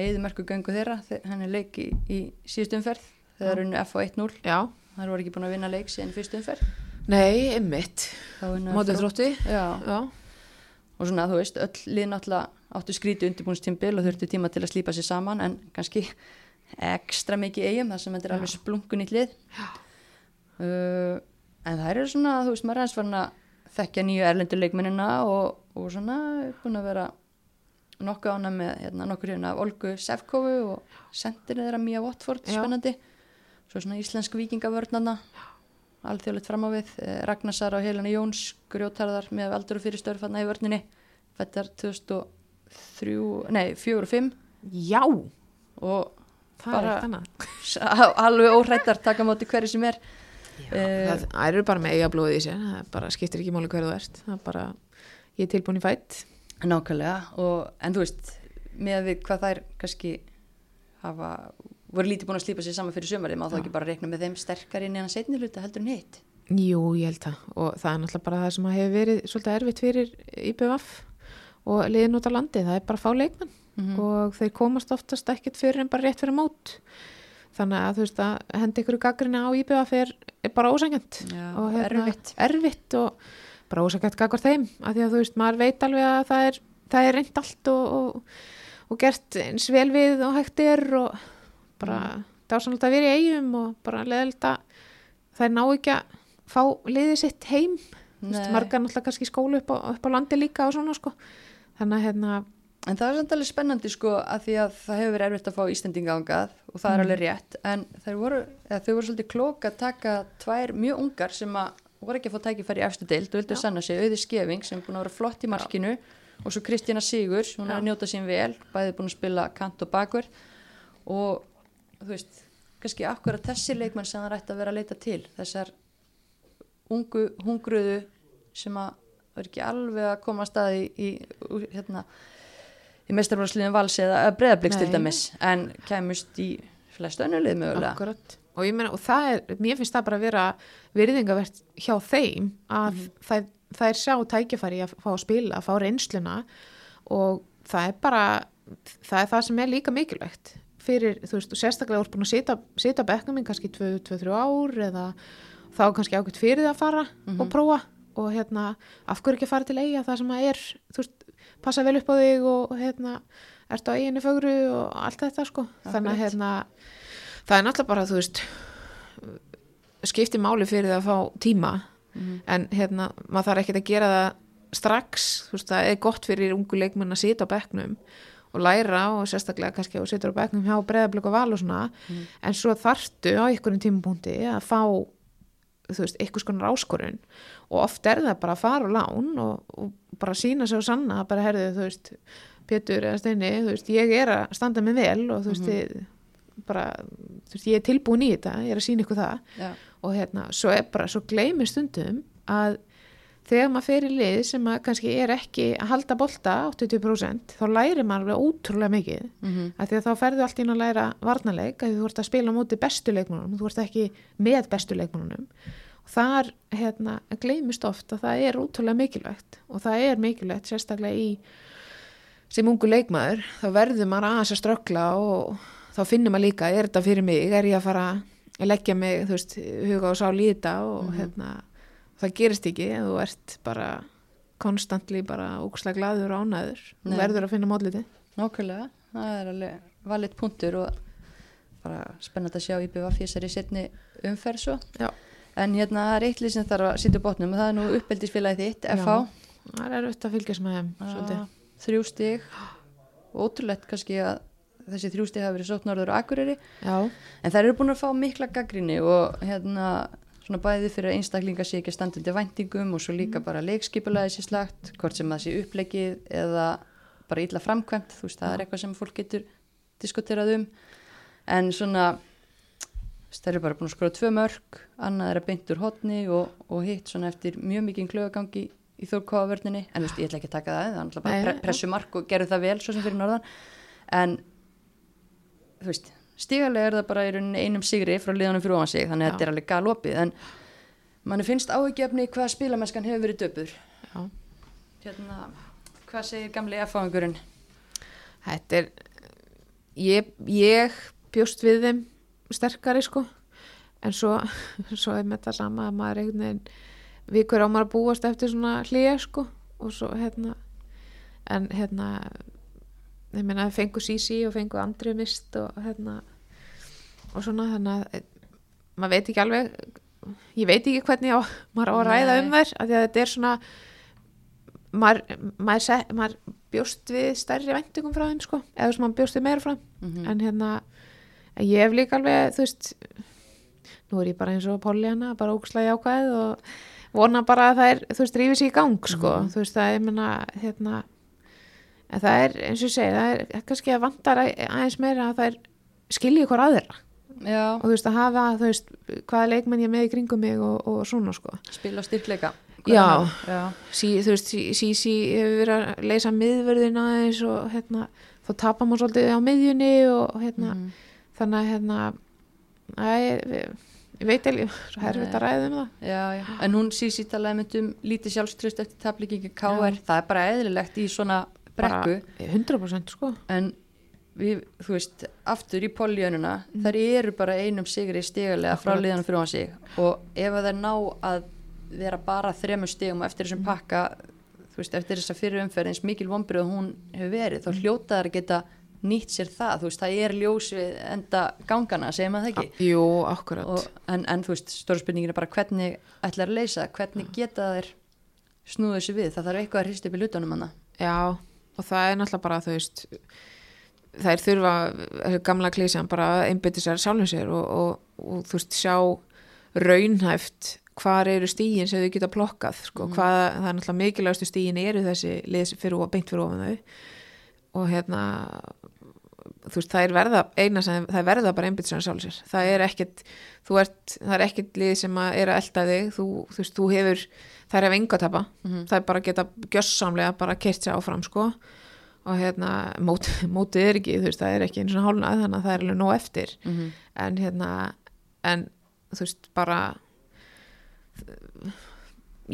Eðumörku göngu þeirra, þe- hann er leik í, í síðustu umferð, þegar Já. unnu F á 1-0 já, þar voru ekki búin að vinna leik síðan í fyrstu umferð. Nei, ymmit mótið þrótti. Já, já, og svona þú veist, öll lið náttúrulega áttu skríti undirbúinstímbil og þurftu tíma til að slípa sér saman en kannski ekstra mikið eigum þar sem þetta er alveg splungun í hlið uh, en það eru svona, þú veist, maður er aðeins farin að þekkja nýju erlendur leikmennina og, og svona er búin að vera nokkuð ána með hérna, nokkur hérna af Olgu Sefkovu og sendirinn þeirra Mía Watford, spennandi. Svo svona íslensk vikingavörnana alþjóðlegt fram á við eh, Ragnarsar og Helena Jóns grjótarðar með aldur og fyrir störfanna í vörninni fættar 2003 nei, 4 og 5 já, og það Bara- er alveg óhrættar taka á móti hverju sem er. Já, Eh, það, það eru bara með eiga blóði í sér það er bara skiptir ekki máli hverðu þú ert það er bara, ég er tilbúin í fætt nákvæmlega. Og, en þú veist með við hvað þær kannski hafa, voru lítið búin að slípa sér saman fyrir sömarið, má þá ekki bara reikna með þeim sterkar inn í hann setni hluta heldur en hitt? Jú, ég held það. Og það er náttúrulega bara það sem hefur verið svolítið erfitt fyrir IPVF og liðin út á landi, það er bara að fá leikmenn. Mm og þeir komast oftast ekkert fyrir en bara rétt fyrir mót. Þannig að þú veist að hendi ykkur gaggrinni á IPVF er, er bara ósængjönd Já, og hérna, erfitt. erfitt og bara ósængjönd gaggar þeim af því að þú veist, maður veit alveg að það er, það er reynd allt og, og, og gert eins vel við og hægt er og bara dásanlega að vera í eigum og bara leðilt að þær ná ekki að fá liðið sitt heim. Margar náttúrulega kannski skólu upp á, upp á landi líka og svona sko. Þannig að hérna, En það er samt alveg spennandi sko að því að það hefur verið erfitt að fá Íslendinga ángað og það er Mm. alveg rétt en voru, þau voru svolítið klók að taka tvær mjög ungar sem að voru ekki að fá tækifæri í efstu deild og vildu Já. sanna sig, auði skefing sem er búin að vera flott í markinu og svo Kristína Sigurs, hún er að njóta sín vel, bæði búin að spila kant og bakur. Og þú veist, kannski akkur að þessi leikmenn sem það rætti að vera að leita til þessar ungu, hungruðu sem að er ekki alveg að koma að staði í, í hérna í meistarvarsliðin vals eða breðabliks til dæmis en kæmust í flest önnulið mögulega. Akkurat og ég meina, og það er, mér finnst það bara að vera virðingavert hjá þeim að Mhm. það, það er sjá tækifæri að fá að spila, að fá reynsluna. Og það er bara það er það sem er líka mikilvægt fyrir, þú veist, sérstaklega úr búin að sita, sita bekknum minn kannski 2-3 ár eða þá kannski ákveðt fyrir það að fara og prófa. Og hérna, af hverju ekki að fara til eiga það sem að er, þú veist, passa vel upp á þig og hérna, ertu á eiginu fögru og allt þetta sko. Þannig að hérna, það er náttúrulega bara, þú veist skipti máli fyrir það að fá tíma en hérna, maður þarf ekkert að gera það strax, þú veist, það er gott fyrir ungu leikmenn að sita á bekknum og læra og sérstaklega kannski og situr á bekknum hjá breyðablöku og val og svona en svo þarftu á einhverjum tímapunkti að fá þú veist, einhvers konar áskorun. Og oft er það bara að fara á lán og, og bara sína sig og sanna bara herðið, þú veist, Pétur eða Steini, þú veist, ég er að standa mig vel og þú veist, ég, bara þú veist, ég er tilbúin í þetta, ég er að sína ykkur það Já. og hérna, svo er bara, svo gleymi stundum að þegar maður fer í lið sem að kannski er ekki að halda bolta 80% þá lærir maður alveg ótrúlega mikið Mhm. af því að þá ferðu allt inn að læra varnarleik að þú ert að spila á móti bestu leikmannunum þú ert ekki með bestu leikmannunum og þar hérna, gleymist oft að það er ótrúlega mikilvægt og það er mikilvægt sérstaklega í sem ungu leikmaður þá verður maður aðeins að ströggla og þá finnir maður líka, er þetta fyrir mig er ég að fara að leggja mig veist, huga og sál í þetta og hérna, það gerist ekki þú ert bara konstantli bara ókslega glaður og ánæður Nei. verður að finna mótliti Nákvæmlega, það er alveg valit punktur og bara spennandi að sjá IBVF í þessari setni umferð svo. Já. En hérna það er eitt lið sem þarf að sitja á botnum og það er nú uppeldisfélagið þitt, Já. FH. það er auðvitað að fylgjast með þeim. Ah, Þrjú stig, ótrúlegt kannski að þessi þrjú stig hafa verið sótt norður og akureyri. já, En þær eru búin að fá mikla gaggrinni og hérna svona bæði fyrir að einstaklinga sé ekki að standa undir væntingum og svo líka bara leikskipulaði sér slagt, hvort sem það sé upplegið eða bara illa framkvæmt, þú veist, það er eitthvað sem fólk getur diskuterað um. En svona, þær eru bara búin að skora tvö mörg, annað er að beint úr hotni og, og hitt svona eftir mjög mikið klögagangi í þórkóavörninni, en þú veist, ég ætla ekki að taka það, það er náttúrulega bara pre já. pressumark og gerðu það vel svo sem fyrir norðan, en þú veist, stigalega er það bara einum sigri frá liðanum fyrir ofan sig, þannig að þetta er alveg galopið, en manni finnst áhugjefni hvað spilamennskan hefur verið döpur. Hérna, hvað segir gamli F-fáingurinn? Þetta er ég, ég bjóst við þeim sterkari sko en svo, svo er með það sama að maður einhvern veginn vikur á maður að búast eftir svona hlýja sko og svo hérna en hérna ég meina fengu Sisi og fengu Andri mist og hérna og svona þannig að eh, maður veit ekki alveg ég veit ekki hvernig á, maður á að ræða Nei. um þær af því að þetta er svona maður, maður, set, maður bjóst við stærri væntingum frá þeim sko eða að maður bjóst við meira frá Mm en hérna en ég hef líka alveg þú veist nú er ég bara eins og Pollyanna bara ógslag ákvæð og vona bara að það er þú veist rífið sér í gang sko. Þú veist það er menna hérna en það er eins og ég segi það er kannski að vantar að- aðeins meira að það er skilja ykkur aðra Já, og þú veist að hafa þú veist hvaða leikmenn ég er með í kringum mig og, og svona sko spila styrkleika. Já. Já. sí, þú veist, Sísi sí, hefur verið að leysa miðverðina aðeins og hérna, þá tapar maður svolítið á miðjunni og hérna, Mhm. þannig að hérna, að ég, ég veit ekki, svo Nei. herfitt að ræða um það. Já, já. En hún sísi talaði mynd um lítið sjálfströst eftir taplíkingi KR. Það er bara eðlilegt í svona brekku. Bara 100% sko. En við, þú veist, aftur í poljónuna, þær eru bara einum sigri stigalega frá liðanum fyrir hann sig. Og ef að þær ná að vera bara þremur stigum og eftir þessum pakka, þú veist, eftir þessa fyrir umferð eins mikil vombrið hún hefur verið, þá hljóta þær að geta nýtt sér það. Þú veist, það er ljós við enda gangana, segir maður það ekki? Jú, akkurat. og, en, en þú veist, stóra spurningin er bara hvernig ætlar að leysa, hvernig geta þær snúðu þessu við, það þarf eitthvað að hrista upp í lutunum hana Já, og það er náttúrulega bara, þú veist, þær þurfa, þessi gamla klísjan bara að einbytti sér sjálfum sér og, og, og þú veist, sjá raunhæft hvar eru stígin sem þau geta plokkað, sko, hvað, það er náttúrulega mikilvægastu stígin eru þessi lið fyrir, beint fyrir ofan þau. Og hérna þú veist, það er verða, eina sem það er verða bara einbytt sér sjálfum sér, það er ekkit þú ert, það er ekkit lið sem að er að elda þig, þú, þú veist, þú hefur það er ef enga að tapa, það er bara að geta gjössamlega bara kert sér áfram, sko. Og hérna, mót, mótið er ekki þú veist, það er ekki eins og hálnað þannig að það er alveg nóg eftir. En hérna, en þú veist, bara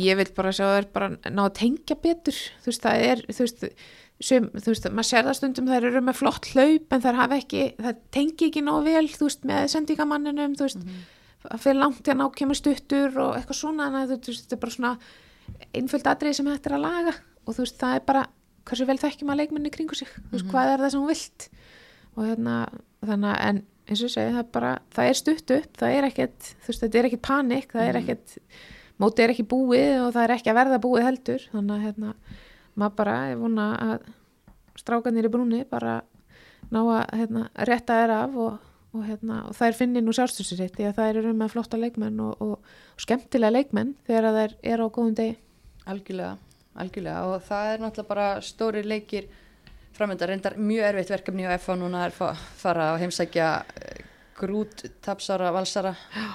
ég vil bara sjá þær bara ná að tengja betur. Þú veist, það er, þú veist sem, þú veist, maður sér það stundum þær eru með flott hlaup en þær hafa ekki það tengi ekki nóg vel, þú veist, með sendingamanninum, þú veist, að fyrir langt til að ná kemur stuttur og eitthvað svona en þú veist, þetta er bara svona einföld atrið sem hægt er að laga. Og þú veist, það er bara hversu vel þekkjum að leikminni kringu sig, þú veist, hvað er það sem hún vilt? Og hérna, þannig að en eins og ég segi, það er bara, það er stutt upp það er ekkert, þú veist, þetta er ekkert panik það er ekkert, mótið er ekki búið og það er ekki að verða búið heldur. Þannig að hérna, maður bara er vona að strákanir í brúni bara ná að hérna, rétta þær af og, og, hérna, og þær finnir nú sjálfstöðsiritt því að þær eru með flotta leikmenn og, og, skemmtilega leikmenn þegar þær eru á góðum degi. Algjörlega, algjörlega. Og það er náttúrulega bara stóri leikir framönda, reyndar mjög erfitt verkefni á FH núna er að fara að heimsækja eh, grút, tapsara, valsara.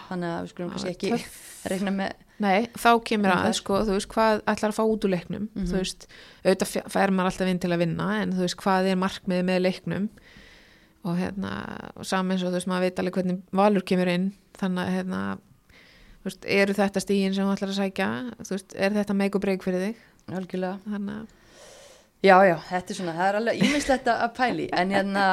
Þannig að við skulum kannski ekki töff. reikna með Nei, þá kemur En að, það- sko, þú veist, hvað ætlar að fá út úr leiknum, Mhm. þú veist, auðvitað fær maður alltaf inn til að vinna, en þú veist, hvað er markmiðið með leiknum og hérna, eins og þú veist, maður veit alveg hvernig valur kemur inn, þannig að, hérna, þú veist, eru þetta stígin sem þú ætlar að sækja, þú veist, er þetta make og break fyrir þig, algjörlega. Þannig að, Já, já, þetta er svona, það er alveg ímislegt að pæli en hérna,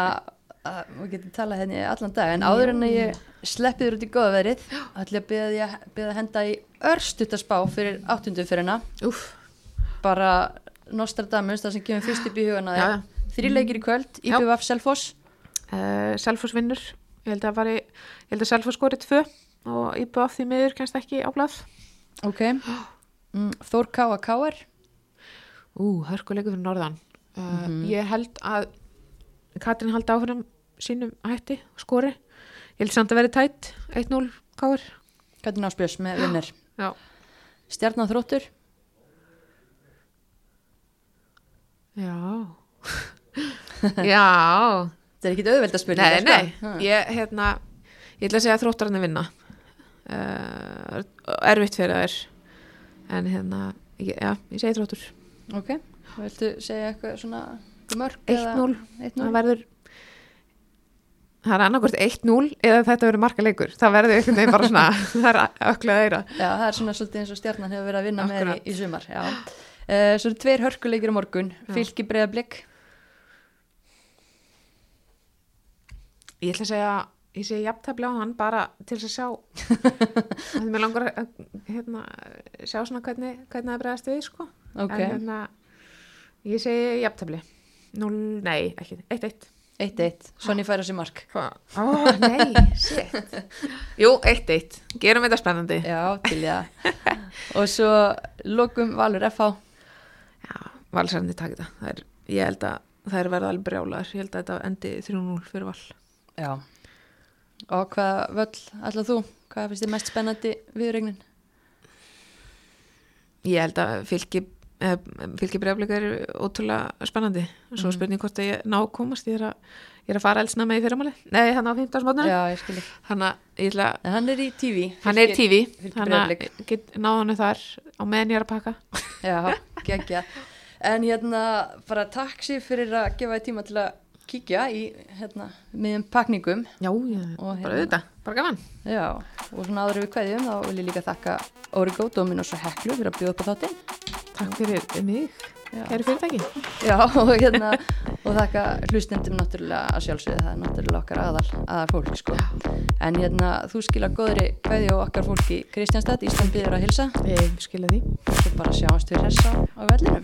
við getum talað henni allan dag, en áður en að ég sleppi þér út í góða verið, ætla ég að beða henda í örstutaspá fyrir áttundu fyrir úff, bara Nostradamus, það sem kemur fyrst upp í hugana já, þér, já, þrý leikir í kvöld. IPVF Selfoss, uh, Selfoss vinnur, ég held að fari, ég held að Selfoss skorið tvö og IBF því miður kennst ekki á blað, ok, mm, Þór K. að K.R. ú, hörkuleikur fyrir norðan, uh, Mhm. ég held að Katrin haldi áfram sínum hætti, skori. Ég held samt að vera tætt. 1-0 káir Katrin Áspjörs með vinnir, já, Stjarnan Þróttur, já. Já þetta er ekki auðveld að spyrja nei, nei, ég, hérna ég ætla að segja að þróttararnir vinna. Uh, erfitt fyrir þær. En hérna ég, já, ég segi þróttur. Ok, viltu segja eitthvað svona mörg? 1-0, 1-0 það verður það er annarkvort 1-0 eða þetta verður marka leikur það verður einhvern veginn bara svona það er öklega eira. Já, það er svona svolítið eins og stjarnan hefur verið að vinna með þér í, Akkurat. í sumar já. uh, Svo eru tveir hörkuleikir á morgun. Já. Fylki breiðablik Ég ætla að segja, ég segi jafntefli á hann bara til þess að sjá. Að mér langar að hérna, sjá svona hvernig, hvernig það bregðast við sko. Ok, en hérna, ég segi jafntefli. 0, nei, ekki, 1-1 1-1 Sonni færa sér mark. Ó, nei, shit. Jú, 1-1, gerum þetta spennandi. Já, til ég Og svo lokum Valur FH Já, valsarandi þetta. Það er, ég held að það er verða alveg brjálar ég held að þetta endi 3-0 fyrir val Já. Og hvað völl ætlað þú? Hvað finnst þið mest spennandi viðregnin? Ég held að fylki eh, fylki breyfleika er ótrúlega spennandi. Svo Mhm. spurning hvort að ég ná komast. Ég er að, ég er að fara elsna með í fyrramáli nei, hann á 15. mótna Já, ég skilji hann að hann er í TV hann er í TV hann að náða hann þar á meðan ég er að pakka. Já, geggja. En hérna, bara takk sér fyrir að gefa þið tíma til að kíkja í hérna, miðjum pakningum já, ég, Og bara hérna- auðvitað, bara gaman. Já, og svona en við kveðjum þá vil ég líka þakka Origo, Dominos og Heklu fyrir að bjóða upp á þáttinn. Takk fyrir mig, Já. kæri fyrirtæki. Já, og hérna og þakka hlustendum náttúrulega að sjálfsögðu það er náttúrulega okkar aðal, aðal fólk sko. en hérna þú skila góðri kveðju og okkar fólk í Kristjánstad Ísland býður að hilsa ég skilja því. Og bara sjáumst við hressa á vellinum